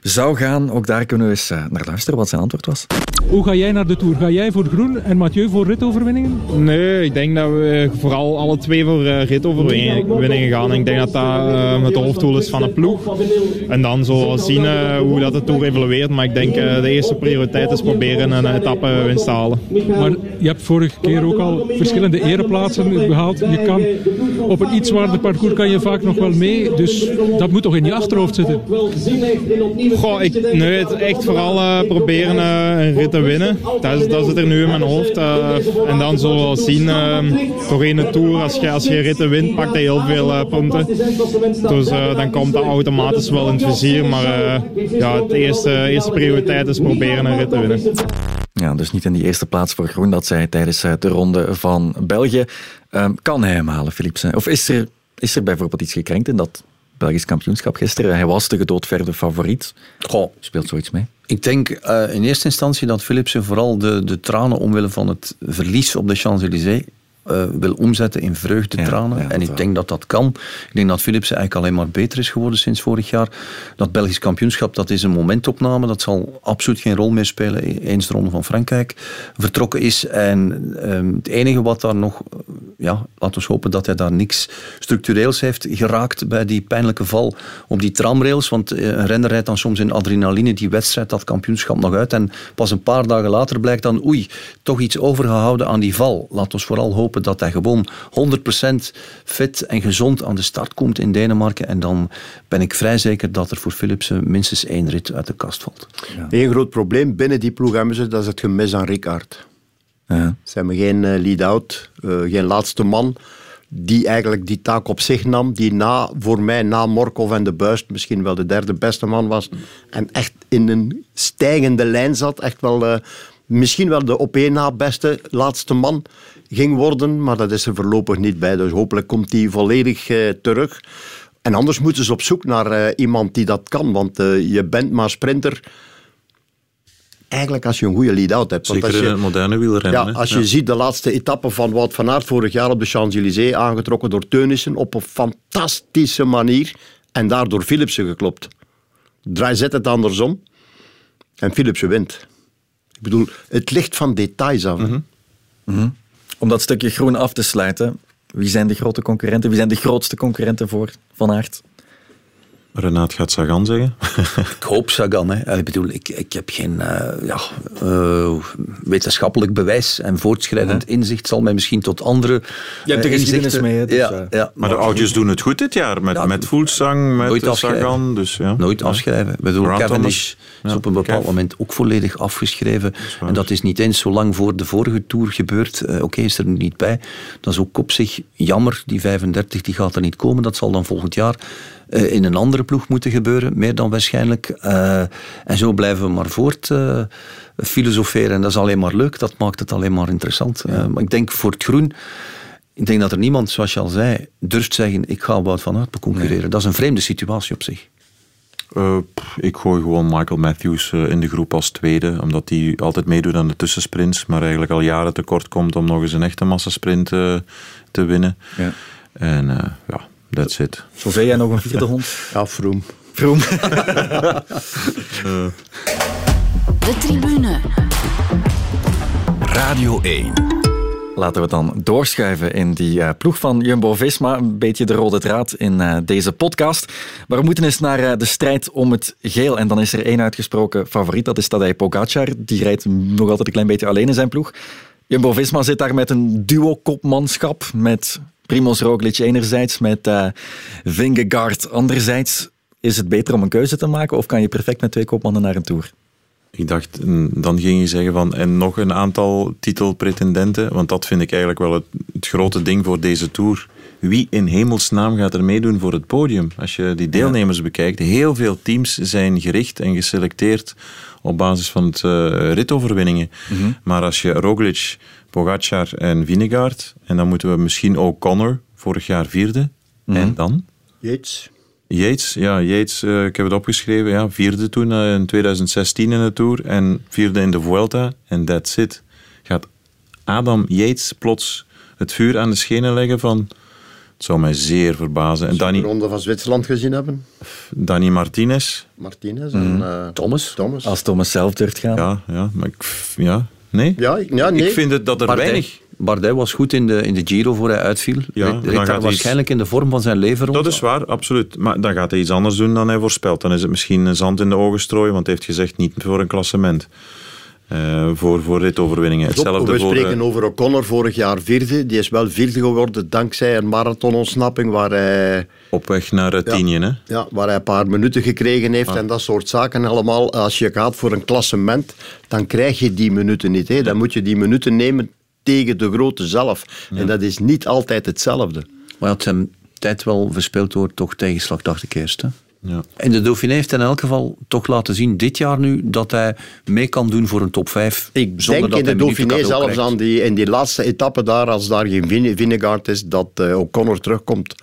zou gaan. Ook daar kunnen we eens eh, naar luisteren wat zijn antwoord was. Hoe ga jij naar de Tour? Ga jij voor groen en Mathieu voor ritoverwinningen? Nee, ik denk dat we vooral alle twee voor uh, ritoverwinningen gaan. Ik denk dat dat uh, het hoofddoel is van de ploeg. En dan zo zien uh, hoe dat de Tour evolueert. Maar ik denk uh, de eerste prioriteit is proberen een etappe winst te halen. Maar je hebt vorige keer ook al verschillende ereplaatsen behaald. Je kan op een iets zwaarder parcours kan je vaak nog wel mee. Dus dat moet toch in je achterhoofd zitten? Goh, ik, nee, het echt vooral uh, proberen uh, een rit te winnen. Dat, is, dat zit er nu in mijn hoofd. Uh, en dan zullen we zien, doorheen de Tour, als je, als je ritten wint, pakt hij heel veel punten. Dus dan komt dat automatisch wel in het vizier. Maar ja, de eerste, eerste prioriteit is proberen een rit te winnen. Ja, dus niet in die eerste plaats voor Groen, dat zij tijdens de ronde van België. Um, kan hij hem halen, Philipsen? Of is er, is er bijvoorbeeld iets gekrenkt in dat Belgisch kampioenschap gisteren? Hij was de gedoodverde favoriet. Goh. Speelt zoiets mee? Ik denk uh, in eerste instantie dat Philipsen vooral de, de tranen omwille van het verlies op de Champs-Élysées uh, wil omzetten in vreugdetranen. Ja, ja, en ik denk dat dat kan. Ik denk dat Philipsen eigenlijk alleen maar beter is geworden sinds vorig jaar. Dat Belgisch kampioenschap, dat is een momentopname. Dat zal absoluut geen rol meer spelen eens de Ronde van Frankrijk vertrokken is. En um, het enige wat daar nog... Ja, laten we hopen dat hij daar niks structureels heeft geraakt bij die pijnlijke val op die tramrails. Want eh, een renner rijdt dan soms in adrenaline die wedstrijd, dat kampioenschap nog uit. En pas een paar dagen later blijkt dan, oei, toch iets overgehouden aan die val. Laten we vooral hopen dat hij gewoon 100% fit en gezond aan de start komt in Denemarken. En dan ben ik vrij zeker dat er voor Philipsen minstens één rit uit de kast valt. Ja. Eén groot probleem binnen die ploeg hebben ze, dat is het gemis aan Ricard. Ja. Ze hebben geen uh, lead-out, uh, geen laatste man die eigenlijk die taak op zich nam, die na, voor mij na Morkov en de Buist misschien wel de derde beste man was en echt in een stijgende lijn zat, echt wel... Uh, misschien wel de op één na beste laatste man ging worden, maar dat is er voorlopig niet bij. Dus hopelijk komt hij volledig uh, terug. En anders moeten ze op zoek naar uh, iemand die dat kan, want uh, je bent maar sprinter. Eigenlijk als je een goede lead-out hebt. Zeker in je, het moderne wielrennen. Ja, als ja. je ziet de laatste etappe van Wout van Aert vorig jaar op de Champs-Élysées, aangetrokken door Teunissen op een fantastische manier en daardoor Philipsen geklopt. Draai zet het andersom en Philipsen wint. Ik bedoel, het ligt van details af. Mm -hmm. Mm -hmm. Om dat stukje groen af te sluiten, wie zijn de grote concurrenten? Wie zijn de grootste concurrenten voor Van Aert? Renaat gaat Sagan zeggen. Ik hoop Sagan. Hè. Ik bedoel, ik, ik heb geen eh, ja, eh, wetenschappelijk bewijs en voortschrijdend inzicht zal mij misschien tot andere Je hebt de eh, geschiedenis mee, hè, dus, ja, ja, Maar de oudjes doen het goed dit jaar. Met, Ja, met Voelsang, met nooit afschrijven. Sagan. Dus, ja. Nooit Ja. afschrijven. Ik bedoel, Cavendish is op een bepaald Kev. moment ook volledig afgeschreven. en dat is niet eens zo lang voor de vorige Tour gebeurd. Eh, Oké, is er nu niet bij. Dat is ook op zich jammer. Die 35 die gaat er niet komen. Dat zal dan volgend jaar eh, in een andere ploeg moeten gebeuren. Meer dan waarschijnlijk. Eh, en zo blijven we maar voort eh, filosoferen. En dat is alleen maar leuk. Dat maakt het alleen maar interessant. Maar ik denk voor het groen... Ik denk dat er niemand, zoals je al zei, durft zeggen ik ga Wout van Aert beconcurreren. Dat is een vreemde situatie op zich. Ik gooi gewoon Michael Matthews in de groep als tweede, omdat hij altijd meedoet aan de tussensprints, maar eigenlijk al jaren tekort komt om nog eens een echte massasprint te winnen. Ja. En ja, that's it. Zoveel jij nog een vierde hond? Ja, Vroom. Vroom. De tribune. Radio 1. Laten we dan doorschuiven in die eh, ploeg van Jumbo-Visma. Een beetje de rode draad in eh, deze podcast. Maar we moeten eens naar eh, de strijd om het geel. En dan is er één uitgesproken favoriet. Dat is Tadej Pogacar. Die rijdt nog altijd een klein beetje alleen in zijn ploeg. Jumbo-Visma zit daar met een duo-kopmanschap. Met Primoz Roglic enerzijds, met eh Vingegaard anderzijds. Is het beter om een keuze te maken of kan je perfect met twee kopmannen naar een Tour? Ik dacht, mm, dan ging je zeggen van, en nog een aantal titelpretendenten, want dat vind ik eigenlijk wel het, het grote ding voor deze Tour. Wie in hemelsnaam gaat er meedoen voor het podium? Als je die deelnemers bekijkt, heel veel teams zijn gericht en geselecteerd op basis van het eh, ritoverwinningen. Maar als je Roglic, Pogacar en Vinegaard, en dan moeten we misschien ook Connor, vorig jaar vierde, en dan? Yates. Yates, ja, Yates, eh, ik heb het opgeschreven, ja, vierde toen eh, in 2016 in de Tour en vierde in de Vuelta en that's it. Gaat Adam Yates plots het vuur aan de schenen leggen van... Het zou mij zeer verbazen. En De Danny, ronde van Zwitserland gezien hebben. Danny Martinez, Martinez en eh, Thomas. Thomas. Als Thomas zelf durft gaan. ja, ja, maar ik, ja, nee. Ja, ik- ja, nee. Ik vind het dat er Bardet. weinig... Bardet was goed in de, in de Giro voor hij uitviel. Ja, Reed- dan reed gaat daar hij waarschijnlijk in de vorm van zijn leven rond. Dat is waar, absoluut. Maar dan gaat hij iets anders doen dan hij voorspelt. Dan is het misschien zand in de ogen strooien, want hij heeft gezegd niet voor een klassement. Eh, voor, voor ritoverwinningen. Hetzelfde we voor... spreken eh, over O'Connor vorig jaar vierde. Die is wel vierde geworden dankzij een marathonontsnapping waar hij, op weg naar het Ja. tienje, hè? ja, waar hij een paar minuten gekregen heeft en dat soort zaken allemaal. Als je gaat voor een klassement, dan krijg je die minuten niet. Hè. Dan moet je die minuten nemen tegen de grote zelf. En dat is niet altijd hetzelfde. Maar had zijn tijd wel verspeeld door toch tegenslag, dacht ik eerst. Hè? Ja. En de Dauphiné heeft in elk geval toch laten zien, dit jaar nu, dat hij mee kan doen voor een top 5. Ik zonder denk dat in de Dauphiné zelfs krijgt. aan die, in die laatste etappe daar, als daar geen Vine- Vinegaard is, dat eh, O'Connor terugkomt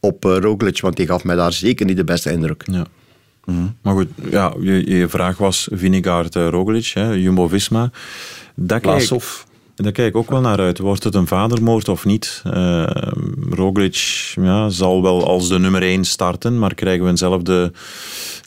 op eh, Roglic, want die gaf mij daar zeker niet de beste indruk. Ja. Maar goed, ja, je, je vraag was Vinegaard uh, Roglic, hè, Jumbo-Visma. Kijk, Daar kijk ik ook wel naar uit. Wordt het een vadermoord of niet? Eh, Roglic ja, zal wel als de nummer 1 starten, maar krijgen we eenzelfde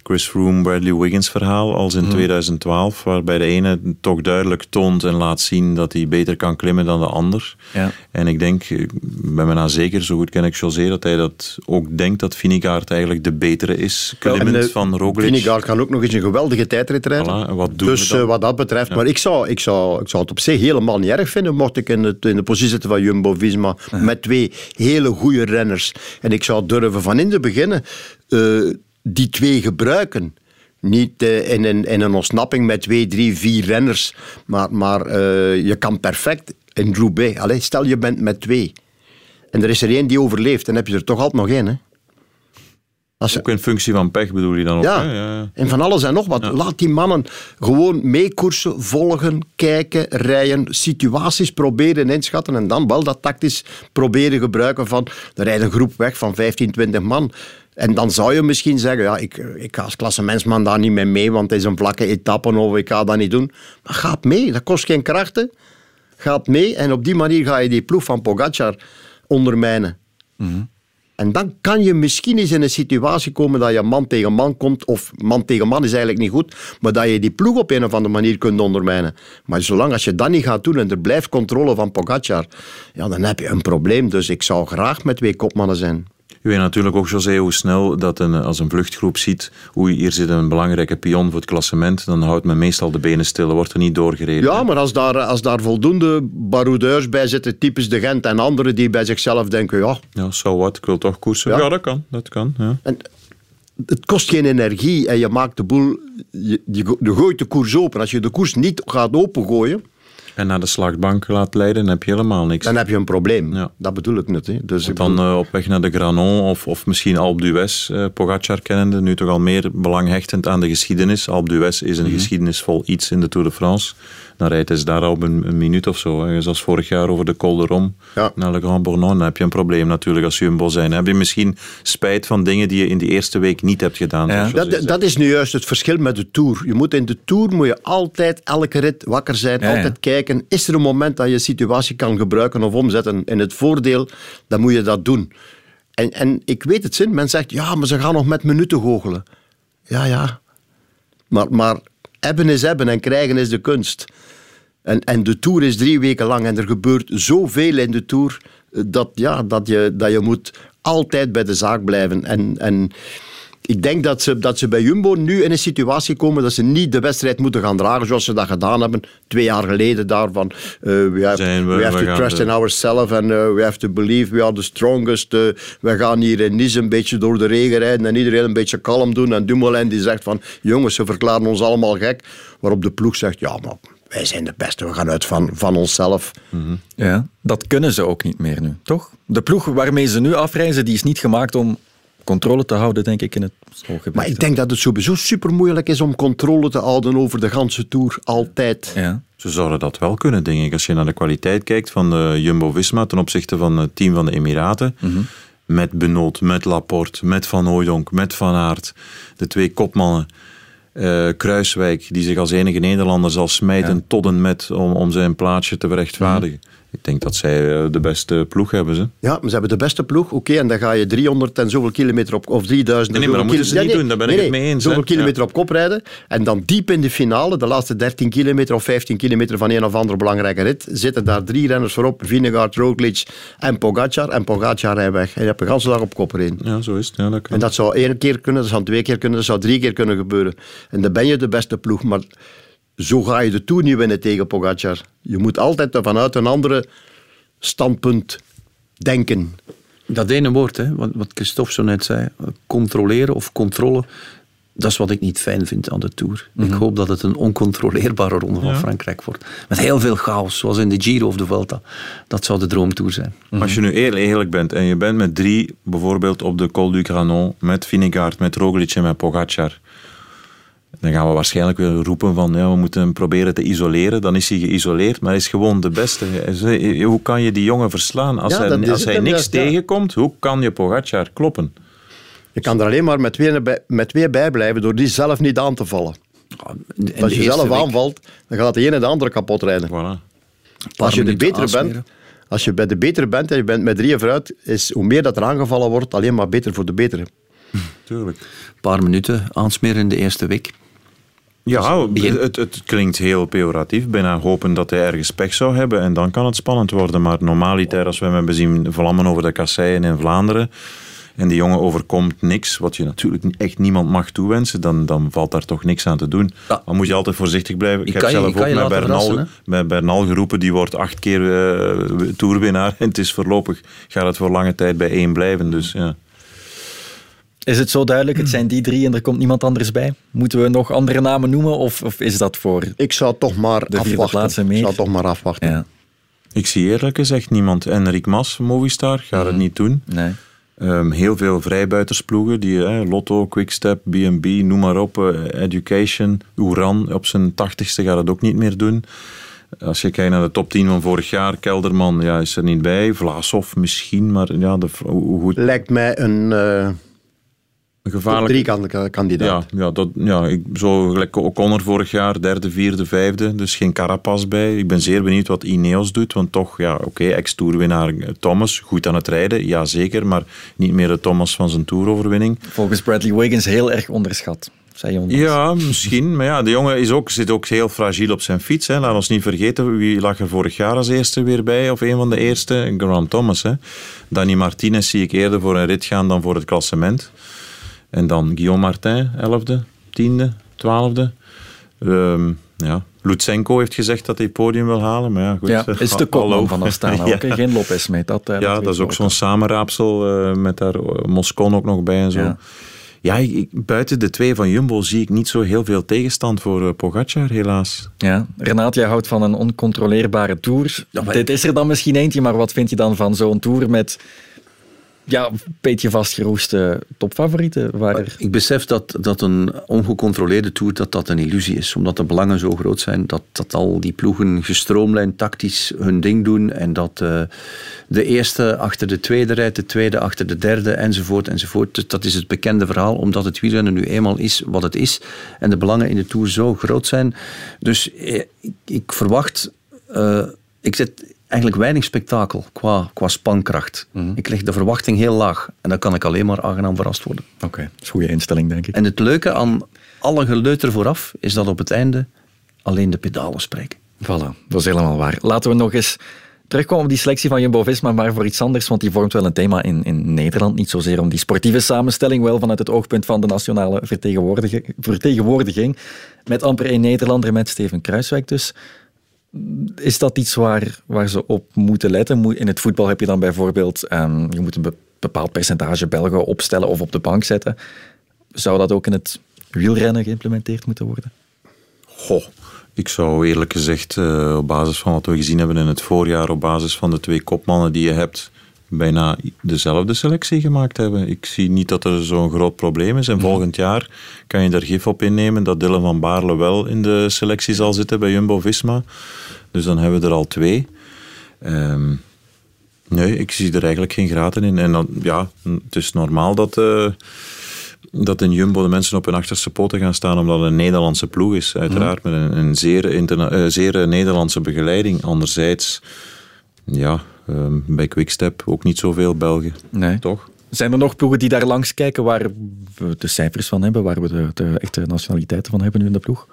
Chris Froome, Bradley Wiggins verhaal als in 2012, waarbij de ene toch duidelijk toont en laat zien dat hij beter kan klimmen dan de ander. Ja. En ik denk, ben me nou zeker, zo goed ken ik José, dat hij dat ook denkt dat Vinegaard eigenlijk de betere is, klimmend En, van Roglic. Vinegaard kan ook nog eens een geweldige tijdrit rijden. Voilà, en wat doen dus we eh, wat dat betreft, maar ik zou, ik, zou, ik zou het op zich helemaal niet erg vinden mocht ik in, het, in de positie zitten van Jumbo-Visma met twee hele goede renners. En ik zou durven van in te beginnen eh, die twee gebruiken. Niet eh, in, een, in een ontsnapping met twee, drie, vier renners, maar, maar eh, je kan perfect in Roubaix. Allee, stel je bent met twee. En er is er één die overleeft, dan heb je er toch altijd nog één. Hè? Als je- Ook in functie van pech bedoel je dan ook? ja. hè? ja, ja. en van alles en nog wat. Laat die mannen gewoon meekoersen, volgen, kijken, rijden, situaties proberen inschatten en dan wel dat tactisch proberen gebruiken van er rijdt een groep weg van 15, 20 man. En dan zou je misschien zeggen, ja, ik, ik ga als klassementsman daar niet mee mee, want het is een vlakke etappe of ik ga dat niet doen. Maar gaat mee, dat kost geen krachten. Gaat mee en op die manier ga je die ploeg van Pogacar ondermijnen. En dan kan je misschien eens in een situatie komen dat je man tegen man komt, of man tegen man is eigenlijk niet goed, maar dat je die ploeg op een of andere manier kunt ondermijnen. Maar zolang als je dat niet gaat doen en er blijft controle van Pogacar, ja, dan heb je een probleem. Dus ik zou graag met twee kopmannen zijn. Je weet natuurlijk ook, José, hoe snel dat een, als een vluchtgroep ziet, oei, hier zit een belangrijke pion voor het klassement, dan houdt men meestal de benen stil, wordt er niet doorgereden. Ja, maar als daar, als daar voldoende baroudeurs bij zitten, types de Gent en anderen die bij zichzelf denken, ja... Ja, zo wat, ik wil toch koersen. Ja, dat kan, dat kan, ja. En het kost geen energie en je maakt de boel... Je, je, je gooit de koers open. Als je de koers niet gaat opengooien... En naar de slagbank laat leiden, dan heb je helemaal niks. Dan heb je een probleem. Ja. Dat bedoel ik niet. Hè. Dus ik dan uh, op weg naar de Granon of, of misschien Alpe d'Huez, uh, Pogacar kennende, nu toch al meer belanghechtend aan de geschiedenis. Alpe d'Huez is een mm -hmm. geschiedenisvol iets in de Tour de France. Dan rijdt hij daar op een, een minuut of zo. Hè. Zoals vorig jaar over de Col de Rom ja. naar Le Grand Bournon. Dan heb je een probleem natuurlijk als Jumbo zijn. Dan heb je misschien spijt van dingen die je in die eerste week niet hebt gedaan. Ja. Dat, dat, is nu juist het verschil met de Tour. Je moet in de Tour moet je altijd elke rit wakker zijn. Ja, altijd kijken. Is er een moment dat je situatie kan gebruiken of omzetten in het voordeel? Dan moet je dat doen. En, en ik weet het zin. Men zegt, ja, maar ze gaan nog met minuten goochelen. Ja, ja. Maar, maar hebben is hebben en krijgen is de kunst. En, en de Tour is drie weken lang en er gebeurt zoveel in de Tour dat, ja, dat, je, dat je moet altijd bij de zaak blijven. En, en ik denk dat ze, dat ze bij Jumbo nu in een situatie komen dat ze niet de wedstrijd moeten gaan dragen zoals ze dat gedaan hebben twee jaar geleden daarvan. Uh, we have, Zijn we, we have we to trust de- in ourselves and uh, we have to believe we are the strongest. Uh, we gaan hier in Nice een beetje door de regen rijden en iedereen een beetje kalm doen. En Dumoulin die zegt van, jongens, ze verklaren ons allemaal gek. Waarop de ploeg zegt, ja, maar wij zijn de beste, we gaan uit van, van onszelf. Ja, dat kunnen ze ook niet meer nu, toch? De ploeg waarmee ze nu afreizen, die is niet gemaakt om controle te houden, denk ik, in het hooggebergte. Maar ik denk dat het sowieso super moeilijk is om controle te houden over de ganse Tour, altijd. Ja. Ze zouden dat wel kunnen, denk ik. Als je naar de kwaliteit kijkt van de Jumbo-Visma ten opzichte van het team van de Emiraten. Met Benoot, met Laporte, met Van Hooijdonk, met Van Aert. De twee kopmannen. Eh, Kruiswijk, die zich als enige Nederlander zal smijten tot en met om, om zijn plaatsje te berechtvaardigen. Ik denk dat zij eh, de beste ploeg hebben. Ze. Ja, maar ze hebben de beste ploeg. Oké, en dan ga je 300 en zoveel kilometer op... Of 3000 en Nee, nee, maar dat moeten ze niet doen, daar ben ik het mee eens, Zoveel hè. kilometer op kop rijden. En dan diep in de finale, de laatste 13 kilometer of 15 kilometer van een of andere belangrijke rit, zitten daar drie renners voorop. Vinegaard, Roglic en Pogacar. En Pogacar rijdt weg. En je hebt de hele dag op kop erin. Ja, zo is het. Ja, dat kan. En dat zou één keer kunnen, dat zou twee keer kunnen, dat zou drie keer kunnen gebeuren. En dan ben je de beste ploeg, maar zo ga je de Tour niet winnen tegen Pogacar. Je moet altijd vanuit een andere standpunt denken. Dat ene woord, hè, wat, wat Christophe zo net zei, controleren of controle, dat is wat ik niet fijn vind aan de Tour. Ik hoop dat het een oncontroleerbare ronde van Ja. Frankrijk wordt. Met heel veel chaos, zoals in de Giro of de Vuelta. Dat zou de droomtour zijn. Als je nu eerlijk, eerlijk bent en je bent met drie, bijvoorbeeld op de Col du Granon, met Vinegaard, met Roglic en met Pogacar, dan gaan we waarschijnlijk weer roepen van ja, we moeten hem proberen te isoleren. Dan is hij geïsoleerd, maar hij is gewoon de beste. Hoe kan je die jongen verslaan? Als Ja, hij, als het hij niks tegenkomt, hoe kan je Pogacar kloppen? Je kan er alleen maar met twee, bij- met twee bij blijven door die zelf niet aan te vallen. In Als je zelf week aanvalt, dan gaat de ene de andere kapot rijden. Voilà. Als je de betere bent, als je bij de betere bent en je bent met drieën vooruit, is hoe meer dat er aangevallen wordt, alleen maar beter voor de betere. Tuurlijk. Een paar minuten aansmeren in de eerste week. Ja, begin. het, het klinkt heel pejoratief. Bijna hopen dat hij ergens pech zou hebben en dan kan het spannend worden. Maar normaliter, als we hem hebben zien vlammen over de kasseien in Vlaanderen en die jongen overkomt niks, wat je natuurlijk echt niemand mag toewensen, dan, dan valt daar toch niks aan te doen. Ja. Dan moet je altijd voorzichtig blijven. Ik heb je- zelf ook met Bernal, met Bernal geroepen, die wordt acht keer eh toerwinnaar en het is voorlopig, gaat het voor lange tijd bij één blijven. Dus ja. Is het zo duidelijk, het zijn die drie en er komt niemand anders bij? Moeten we nog andere namen noemen of, of is dat voor... Ik zou toch maar De afwachten. en Ik zou toch maar afwachten. Ja, Ik zie eerlijk gezegd niemand. Enric Mas, Movistar, gaat het niet doen. nee. Ehm, heel veel vrijbuitersploegen, die, eh, Lotto, Quickstep, B&B, noem maar op, eh, Education, Oeran, op zijn tachtigste gaat het ook niet meer doen. Als je kijkt naar de top 10 van vorig jaar, Kelderman ja, is er niet bij, Vlaashoff misschien, maar ja, de, hoe goed... Lijkt mij een, eh, Een gevaarlijk... Drie kan- kandidaat. Ja, ja, dat, ja ik, zo gelijk O'Connor vorig jaar, derde, vierde, vijfde. Dus geen Carapaz bij. Ik ben zeer benieuwd wat Ineos doet. Want toch, ja, oké, ex-tourwinnaar Thomas, goed aan het rijden, ja zeker. Maar niet meer de Thomas van zijn toeroverwinning. Volgens Bradley Wiggins heel erg onderschat. Zei je onlangs. Ja, misschien. Maar ja, de jongen is ook, zit ook heel fragiel op zijn fiets. Hè. Laat ons niet vergeten, wie lag er vorig jaar als eerste weer bij? Of een van de eerste? Grant Thomas. Hè. Danny Martinez zie ik eerder voor een rit gaan dan voor het klassement. En dan Guillaume Martin, 11e, 10e, 12e. Ehm, ja. Lutsenko heeft gezegd dat hij het podium wil halen. Maar ja, goed. Ja, is de kopman van Astana Ja. ook. Geen Lopez mee. Dat, eh, Ja, dat is ook zo'n samenraapsel eh, met daar eh, Moscon ook nog bij en zo. Ja. Ja, ik- buiten de twee van Jumbo zie ik niet zo heel veel tegenstand voor eh, Pogacar, helaas. Ja, Renat, jij houdt van een oncontroleerbare tour. Dit is er dan misschien eentje, maar wat vind je dan van zo'n tour met ja, een beetje vastgeroeste topfavorieten? Waar er... Ik besef dat, dat een ongecontroleerde tour dat dat een illusie is. Omdat de belangen zo groot zijn. Dat, dat al die ploegen gestroomlijnd tactisch hun ding doen. En dat eh, de eerste achter de tweede rijdt, de tweede achter de derde, enzovoort, enzovoort. Dus dat is het bekende verhaal. Omdat het wielrennen nu eenmaal is wat het is. En de belangen in de tour zo groot zijn. Dus eh, ik, ik verwacht... eh, ik zet eigenlijk weinig spektakel qua, qua spankracht. Ik leg de verwachting heel laag. En dan kan ik alleen maar aangenaam verrast worden. Oké, dat is een goede instelling, denk ik. En het leuke aan alle geleuter vooraf is dat op het einde alleen de pedalen spreken. Voilà, dat is helemaal waar. Laten we nog eens terugkomen op die selectie van Jumbo-Visma, maar voor iets anders, want die vormt wel een thema in, in Nederland. Niet zozeer om die sportieve samenstelling, wel vanuit het oogpunt van de nationale vertegenwoordige- vertegenwoordiging. Met amper één Nederlander, met Steven Kruiswijk dus. Is dat iets waar, waar ze op moeten letten? In het voetbal heb je dan bijvoorbeeld, ehm, je moet een be- bepaald percentage Belgen opstellen of op de bank zetten. Zou dat ook in het wielrennen geïmplementeerd moeten worden? Goh, ik zou eerlijk gezegd, eh, op basis van wat we gezien hebben in het voorjaar, op basis van de twee kopmannen die je hebt, bijna dezelfde selectie gemaakt hebben. Ik zie niet dat er zo'n groot probleem is. En volgend jaar kan je daar gif op innemen dat Dylan van Baarle wel in de selectie zal zitten bij Jumbo-Visma. Dus dan hebben we er al twee. Ehm, nee, ik zie er eigenlijk geen graten in. En dan, ja, het is normaal dat... eh, dat in Jumbo de mensen op hun achterste poten gaan staan omdat het een Nederlandse ploeg is. Uiteraard met een, een zeer, interna- eh, zeer Nederlandse begeleiding. Anderzijds, ja, ehm, bij Quickstep ook niet zoveel Belgen. Nee. Toch? Zijn er nog ploegen die daar langs kijken waar we de cijfers van hebben, waar we de, de echte nationaliteiten van hebben nu in de ploeg?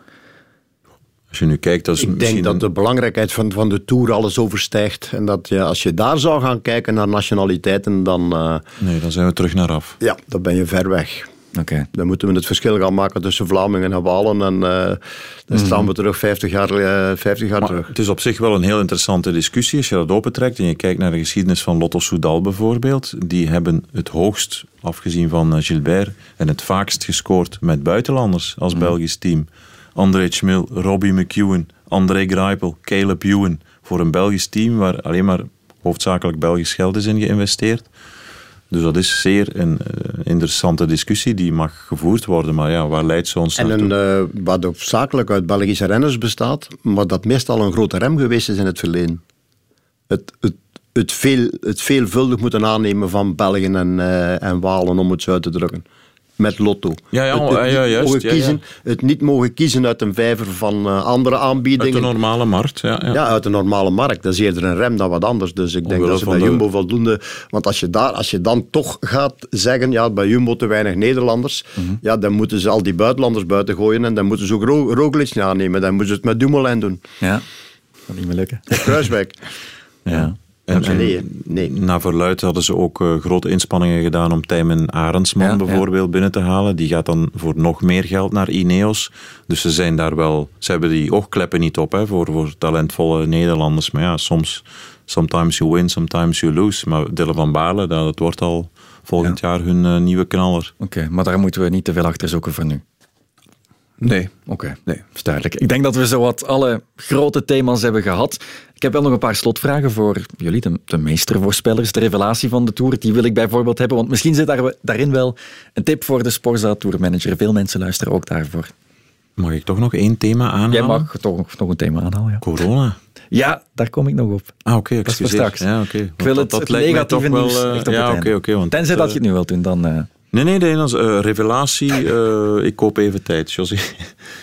Als je nu kijkt, dat is Ik denk misschien... dat de belangrijkheid van, van de Tour alles overstijgt. En dat je, als je daar zou gaan kijken naar nationaliteiten, dan, eh, Nee, dan zijn we terug naar af. ja, dan ben je ver weg. Oké. Dan moeten we het verschil gaan maken tussen Vlamingen en Walen. En eh, dan staan we terug 50 jaar, eh, 50 jaar Maar terug. het is op zich wel een heel interessante discussie als je dat opentrekt en je kijkt naar de geschiedenis van Lotto Soudal bijvoorbeeld. Die hebben het hoogst, afgezien van eh, Gilbert, en het vaakst gescoord met buitenlanders als Belgisch team. André Schmil, Robbie McEwen, André Greipel, Caleb Ewan. Voor een Belgisch team waar alleen maar hoofdzakelijk Belgisch geld is in geïnvesteerd. Dus dat is zeer een eh, interessante discussie die mag gevoerd worden. Maar ja, waar leidt ze ons En een, eh, wat hoofdzakelijk uit Belgische renners bestaat, maar dat meestal een grote rem geweest is in het verleden. Het, het, het, veel, het veelvuldig moeten aannemen van Belgen en, eh, en Walen, om het zo uit te drukken. Met lotto. Ja, ja, het, het ja, ja, niet juist, mogen kiezen, het niet mogen kiezen uit een vijver van eh, andere Uit aanbiedingen. de normale markt, ja. ja. Ja, uit de normale markt. Dat is eerder een rem dan wat anders. Dus ik denk Omwille dat ze bij de- Jumbo voldoende... Want als je, daar, als je dan toch gaat zeggen, ja, bij Jumbo te weinig Nederlanders, Mhm. ja, dan moeten ze al die buitenlanders buiten gooien en dan moeten ze ook Ro Roglic aannemen. Dan moeten ze het met Dumoulin doen. Ja, dat niet meer lukken. Kruiswijk. Ja. En, en nee, naar verluid hadden ze ook eh, grote inspanningen gedaan om Tijmen Arendsman Ja, ja. bijvoorbeeld binnen te halen. Die gaat dan voor nog meer geld naar Ineos. Dus ze zijn daar wel... Ze hebben die oogkleppen niet op hè, voor, voor talentvolle Nederlanders. Maar ja, soms... Sometimes you win, sometimes you lose. Maar Dylan van Baarle, dat, dat wordt al volgend jaar hun eh, nieuwe knaller. Oké, maar daar moeten we niet te veel achter zoeken voor nu. Nee. Oké, nee, is duidelijk. Ik denk dat we zowat alle grote thema's hebben gehad. Ik heb wel nog een paar slotvragen voor jullie, de, de meestervoorspellers, de revelatie van de Tour. Die wil ik bijvoorbeeld hebben, want misschien zit daar, daarin wel een tip voor de Sporza Tourmanager. Veel mensen luisteren ook daarvoor. Mag ik toch nog één thema aanhalen? Jij mag toch nog een thema aanhalen, ja. Corona. Ja, daar kom ik nog op. Ah, oké, Dat is voor straks. Ja, oké. Ik wil het, dat, het negatieve toch wel, nieuws eh, echt op ja, oké, oké. want, Tenzij dat eh, je het nu wilt doen, dan... eh, Nee, nee, nee, dat is eh, revelatie. eh, ik koop even tijd, José.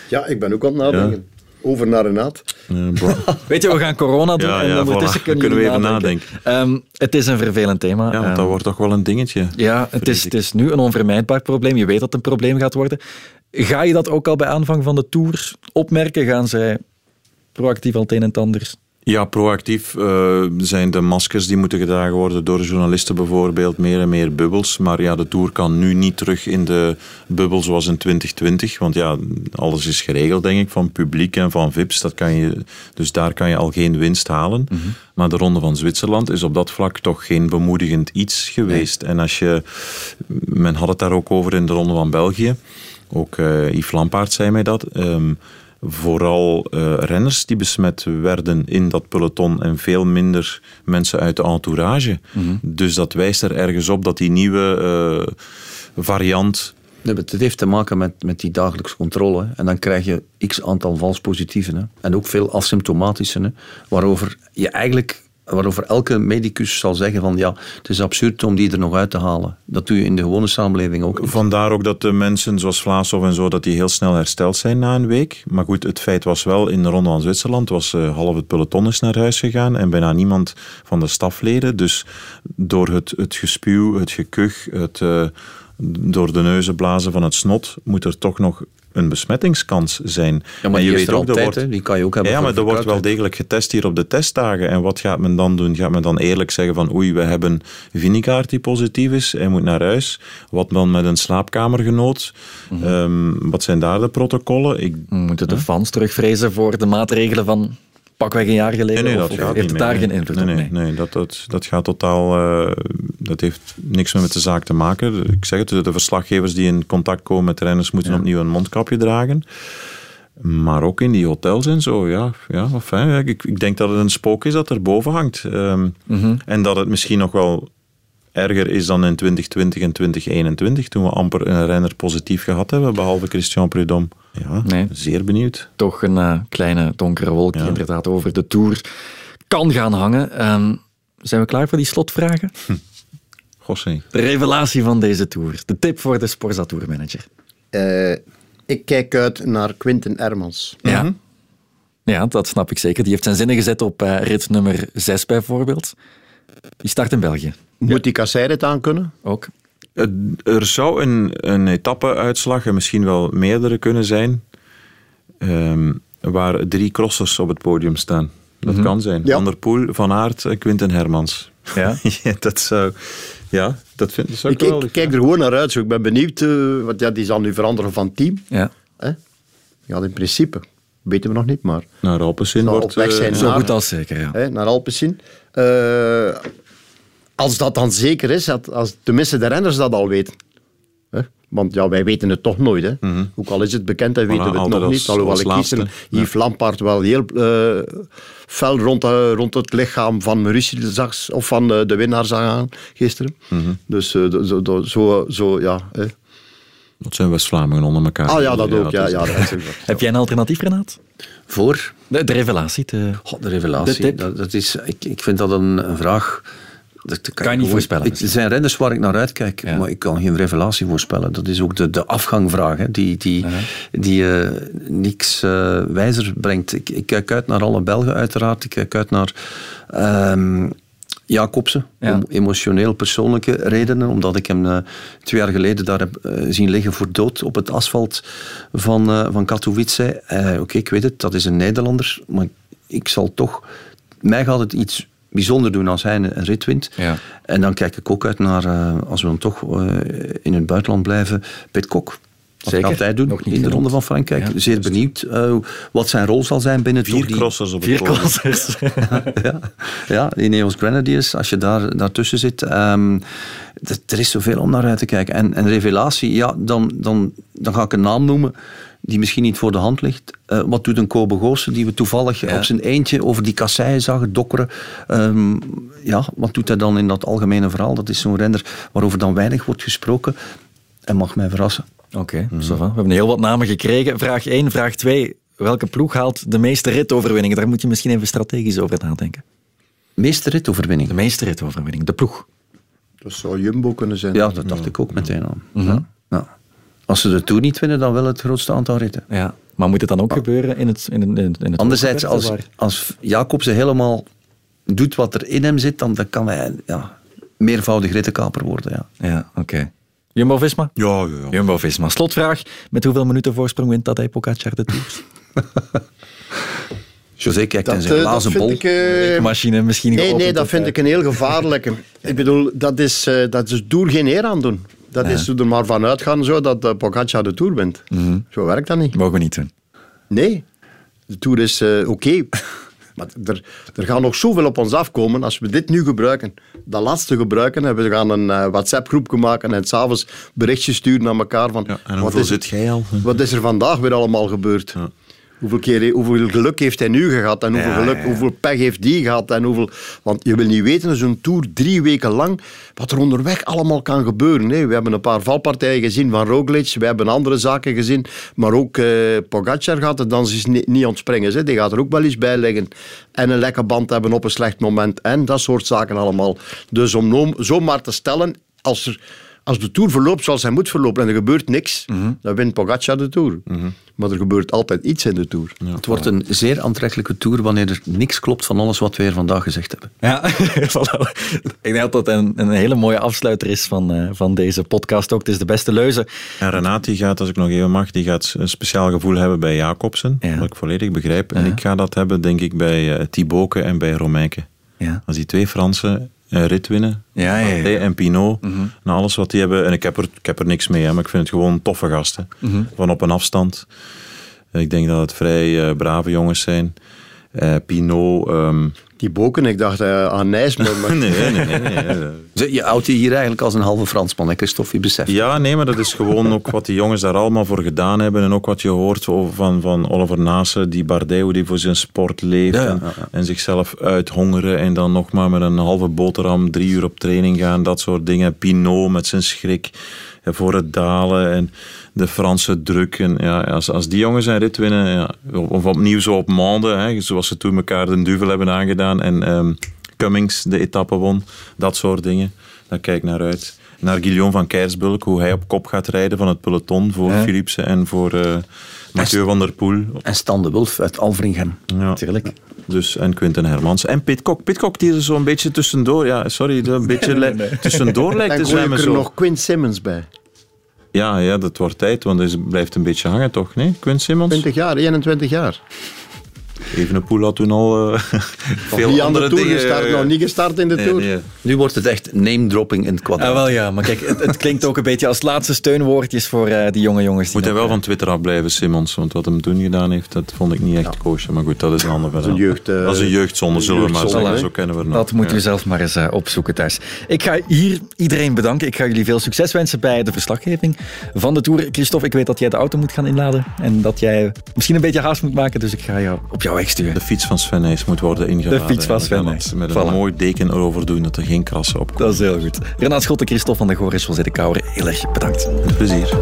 Ja, ik ben ook aan het nadenken. Over naar Renaat. Weet je, we gaan corona doen Ja, en ja, ondertussen voilà. kunnen, Dan kunnen we even nadenken. Ehm, het is een vervelend thema. Ja, want Ehm, dat wordt toch wel een dingetje. Ja, het is, het is nu een onvermijdbaar probleem. Je weet dat het een probleem gaat worden. Ga je dat ook al bij aanvang van de Tour opmerken? Gaan zij proactief al het een en het ander? Ja, proactief eh, zijn de maskers die moeten gedragen worden door journalisten bijvoorbeeld, meer en meer bubbels. Maar ja, de Tour kan nu niet terug in de bubbel zoals in 2020. Want ja, alles is geregeld, denk ik, van publiek en van VIP's. Dat kan je, dus daar kan je al geen winst halen. Maar de Ronde van Zwitserland is op dat vlak toch geen bemoedigend iets geweest. En als je, men had het daar ook over in de Ronde van België. Ook eh Yves Lampaard zei mij dat. Ehm, vooral eh, renners die besmet werden in dat peloton en veel minder mensen uit de entourage. Dus dat wijst er ergens op dat die nieuwe eh, variant. Nee, het heeft te maken met, met die dagelijkse controle. hè. En dan krijg je x aantal vals positieven. Hè. En ook veel asymptomatische. Hè, waarover je eigenlijk waarover elke medicus zal zeggen van ja, het is absurd om die er nog uit te halen. Dat doe je in de gewone samenleving ook. Vandaar ook dat de mensen zoals Vlaashoff en zo, dat die heel snel hersteld zijn na een week. Maar goed, het feit was wel, in de Ronde van Zwitserland was eh, half het peloton is naar huis gegaan en bijna niemand van de stafleden. Dus door het, het gespuw, het gekuch, het eh, door de neuzen blazen van het snot, moet er toch nog een besmettingskans zijn. Ja, maar En je er weet ook, altijd, wordt- hè. Die kan je ook hebben Ja, maar er wordt wel degelijk getest hier op de testdagen. En wat gaat men dan doen? Gaat men dan eerlijk zeggen van oei, we hebben Vinicaart die positief is, hij moet naar huis. Wat dan met een slaapkamergenoot? Ehm, wat zijn daar de protocollen? Ik, Moeten de fans terugvrezen voor de maatregelen van pakweg een jaar geleden? Nee, nee, of, dat of gaat heeft het daar geen invloed nee, op? nee, nee, dat, dat, dat gaat totaal... eh, dat heeft niks meer met de zaak te maken. Ik zeg het, de verslaggevers die in contact komen met renners moeten opnieuw een mondkapje dragen. Maar ook in die hotels en zo, ja. ja enfin, ik, ik denk dat het een spook is dat er boven hangt. Ehm, Mhm. En dat het misschien nog wel erger is dan in 2020 en 2021, toen we amper een renner positief gehad hebben, behalve Christian Prudhomme. Ja, Nee. zeer benieuwd. Toch een eh, kleine donkere wolk die Ja. inderdaad over de Tour kan gaan hangen. Ehm, zijn we klaar voor die slotvragen? Gossé. De revelatie van deze Tour. De tip voor de Sporza Tour manager. Eh, ik kijk uit naar Quinten Ermans. Ja. ja, dat snap ik zeker. Die heeft zijn zinnen gezet op eh, rit nummer 6 bijvoorbeeld. Die start in België. Moet die kasseirit aan kunnen? Ook. Er zou een, een etappe-uitslag, en misschien wel meerdere kunnen zijn, ehm, waar drie crossers op het podium staan. Dat Mhm. kan zijn. Ja. Van der Poel, Van Aert en Quinten Hermans. Ja. Ja, dat zou... Ja, dat vind dat zou Ik, ik wel... ik kijk er gewoon naar uit. zo. Ik ben benieuwd, eh, want ja, die zal nu veranderen van team. Ja. Hè? Ja, in principe. Weten we nog niet, maar Naar Alpecin wordt... op weg eh, zijn. Zo naar- goed als zeker, ja. hè, naar Alpecin. Eh, als dat dan zeker is, dat, als tenminste de renners dat al weten. Hè? Want ja, wij weten het toch nooit. Hè? Ook al is het bekend, dan weten we het Mhm. nog als- niet. Alhoewel ik gisteren Yves Lampaard wel heel eh, fel rond, eh, rond het lichaam van Maurice zag, of van eh, de winnaar zag gaan gisteren. Mhm. Dus eh, zo, zo, zo, zo, ja. Hè. Dat zijn West-Vlamingen onder elkaar. Ah ja, dat ook. Ja, is- ja, dat is ook. Heb jij een alternatief, Renaat? Voor De, de revelatie. De... God, de revelatie. De. Dat, dat is, ik, ik vind dat een, een vraag. Dat, Kan je niet voorspellen Ik, er zijn renners waar ik naar uitkijk, Ja. maar ik kan geen revelatie voorspellen. Dat is ook de, de afgangvraag, hè, die, die, die eh, niks eh, wijzer brengt. Ik, ik kijk uit naar alle Belgen, uiteraard. Ik kijk uit naar ehm Jacobsen, Ja. om emotioneel persoonlijke redenen, omdat ik hem eh, twee jaar geleden daar heb zien liggen voor dood op het asfalt van, van Katowice. Oké, ik weet het, dat is een Nederlander, maar ik zal toch... Mij gaat het iets bijzonder doen als hij een, rit wint. Ja. En dan kijk ik ook uit naar, eh, als we dan toch eh, in het buitenland blijven, Pit Kok. Wat Zeker. gaat hij doen in de. Ronde van Frankrijk? Ja, Zeer benieuwd eh, wat zijn rol zal zijn binnen Vier die... crossers op het Vier crossers. ja, ja, die Neos Grenadiers, als je daar, daartussen zit. ehm, er is zoveel om naar uit te kijken. En, en revelatie, ja, dan, dan, dan ga ik een naam noemen die misschien niet voor de hand ligt. Eh, wat doet een Kobe Goossen, die we toevallig Ja. op zijn eentje over die kasseien zagen dokkeren. Ehm, ja, wat doet hij dan in dat algemene verhaal? Dat is zo'n renner waarover dan weinig wordt gesproken. En mag mij verrassen. Oké, ça va. we hebben heel wat namen gekregen. Vraag 1, vraag 2. Welke ploeg haalt de meeste ritoverwinningen? Daar moet je misschien even strategisch over nadenken. Meeste ritoverwinning. De meeste ritoverwinningen, de ploeg. Dat zou Jumbo kunnen zijn. Ja, dat dacht ik ook meteen al. Ja. Ja. Als ze de Tour niet winnen, dan wel het grootste aantal ritten. Ja. Maar moet het dan ook gebeuren in het, in, in, in het Anderzijds, als, als Jacobsen helemaal doet wat er in hem zit, dan, dan kan hij ja, meervoudig rittenkaper worden. Ja. Ja, oké. Jumbo-Visma? Ja, ja, ja. Jumbo-Visma. Slotvraag. Met hoeveel minuten voorsprong wint Tadej Pogacar de Tour? José kijkt in zijn eh, dat glazen vind bol. ik... eh, Machine misschien Nee, nee, dat vind eh, ik een heel gevaarlijke. ik bedoel, dat is, eh, dat is Tour geen eer aan doen. Dat is er maar van uitgaan zo dat uh, Pogacar de Tour wint. Zo werkt dat niet. Mogen we niet doen. Nee, de Tour is eh, oké. Maar er, er gaat nog zoveel op ons afkomen als we dit nu gebruiken. Dat laatste gebruiken en we gaan een eh, WhatsApp-groep maken en s'avonds berichtjes sturen naar elkaar van... Ja, en wat, is, zit jij al? wat is er vandaag weer allemaal gebeurd? Hoeveel, keer, hoeveel geluk heeft hij nu gehad en hoeveel, Ja, geluk, ja, hoeveel pech heeft die gehad? En hoeveel, want je wil niet weten, zo'n tour drie weken lang, wat er onderweg allemaal kan gebeuren. hè. We hebben een paar valpartijen gezien van Roglic, we hebben andere zaken gezien, maar ook eh Pogacar gaat er dan niet, niet ontspringen. Hè. Die gaat er ook wel eens bij liggen. En een lekke band hebben op een slecht moment en dat soort zaken allemaal. Dus om zomaar te stellen, als er als de Tour verloopt zoals hij moet verlopen en er gebeurt niks, dan wint Pogacar de Tour. Maar er gebeurt altijd iets in de Tour. Het wordt een zeer aantrekkelijke Tour wanneer er niks klopt van alles wat we hier vandaag gezegd hebben. Ja, voilà. ik denk dat dat een, een hele mooie afsluiter is van, eh, van deze podcast ook. Het is de beste leuze. En Renati gaat, als ik nog even mag, die gaat een speciaal gevoel hebben bij Jacobsen. Ja. Wat ik volledig begrijp. En Ja. ik ga dat hebben, denk ik, bij uh, en bij Romeinke. Ja. Als die twee Fransen een rit winnen, Ja, ja, en Pinot, en alles wat die hebben. En ik heb er, ik heb er niks mee, hè, maar ik vind het gewoon toffe gasten. Van op een afstand. Ik denk dat het vrij eh, brave jongens zijn. Eh Pinot... ehm, Die boken, ik dacht eh, aan Nijs, maar... nee, nee, nee. nee, Je houdt je hier eigenlijk als een halve Fransman, hè, Christophe, je beseft. Ja, nee, maar dat is gewoon ook wat die jongens daar allemaal voor gedaan hebben. En ook wat je hoort over- van, van Oliver Nase, die Bardet, hoe die voor zijn sport leeft. Ja, ja, en, en zichzelf uithongeren. En dan nog maar met een halve boterham drie uur op training gaan. Dat soort dingen. Pinot met zijn schrik eh, voor het dalen. En de Franse druk. En ja, als, als die jongens een rit winnen, ja, of opnieuw zo op maanden, hè, zoals ze toen elkaar de duvel hebben aangedaan. En ehm, Cummings de etappe won. Dat soort dingen. Daar kijk ik naar uit. Naar Guillaume van Keirsbulk, hoe hij op kop gaat rijden van het peloton voor Ja. Philipsen en voor eh Mathieu van der Poel. En Stan de Wulf uit Alvringen. Ja. Natuurlijk. Dus, en Quinten Hermans. En Pitcock. Pitcock die er zo'n beetje tussendoor... Ja, sorry, een beetje tussendoor lijkt Dan te gooi ik zwemmen. er Zo. nog Quinn Simmons bij. Ja, ja, dat wordt tijd, want hij blijft een beetje hangen, toch? Nee, Quint Simmons? 20 jaar, 21 jaar. Evenepoel had toen al eh, veel aan andere de Tour dingen... gestart, nog niet gestart in de nee, Tour. nee. Nu wordt het echt name-dropping in het kwadraat. Ah, wel ja, maar kijk, het, het klinkt ook een beetje als laatste steunwoordjes voor eh, die jonge jongens. die Moet hij wel van Twitter afblijven, Simmons. Want wat hem toen gedaan heeft, dat vond ik niet echt koosje. Maar goed, dat is een ander verhaal. een jeugd, eh, dat is een jeugdzonde, zullen we maar zeggen. Zo kennen we het Dat nog. moet Ja. u zelf maar eens opzoeken thuis. Ik ga hier iedereen bedanken. Ik ga jullie veel succes wensen bij de verslaggeving van de Tour. Christophe, ik weet dat jij de auto moet gaan inladen. En dat jij misschien een beetje haast moet maken. Dus ik ga jou op jouw weg sturen. De fiets van Sven Nys moet worden ingeladen. De fiets van Sven Nys. Met Voilà. een mooi deken erover doen, dat er geen krassen op. Dat is heel goed. Renaat Schotten, Christophe van der Goor en José de Kouwer, heel erg bedankt. Met plezier.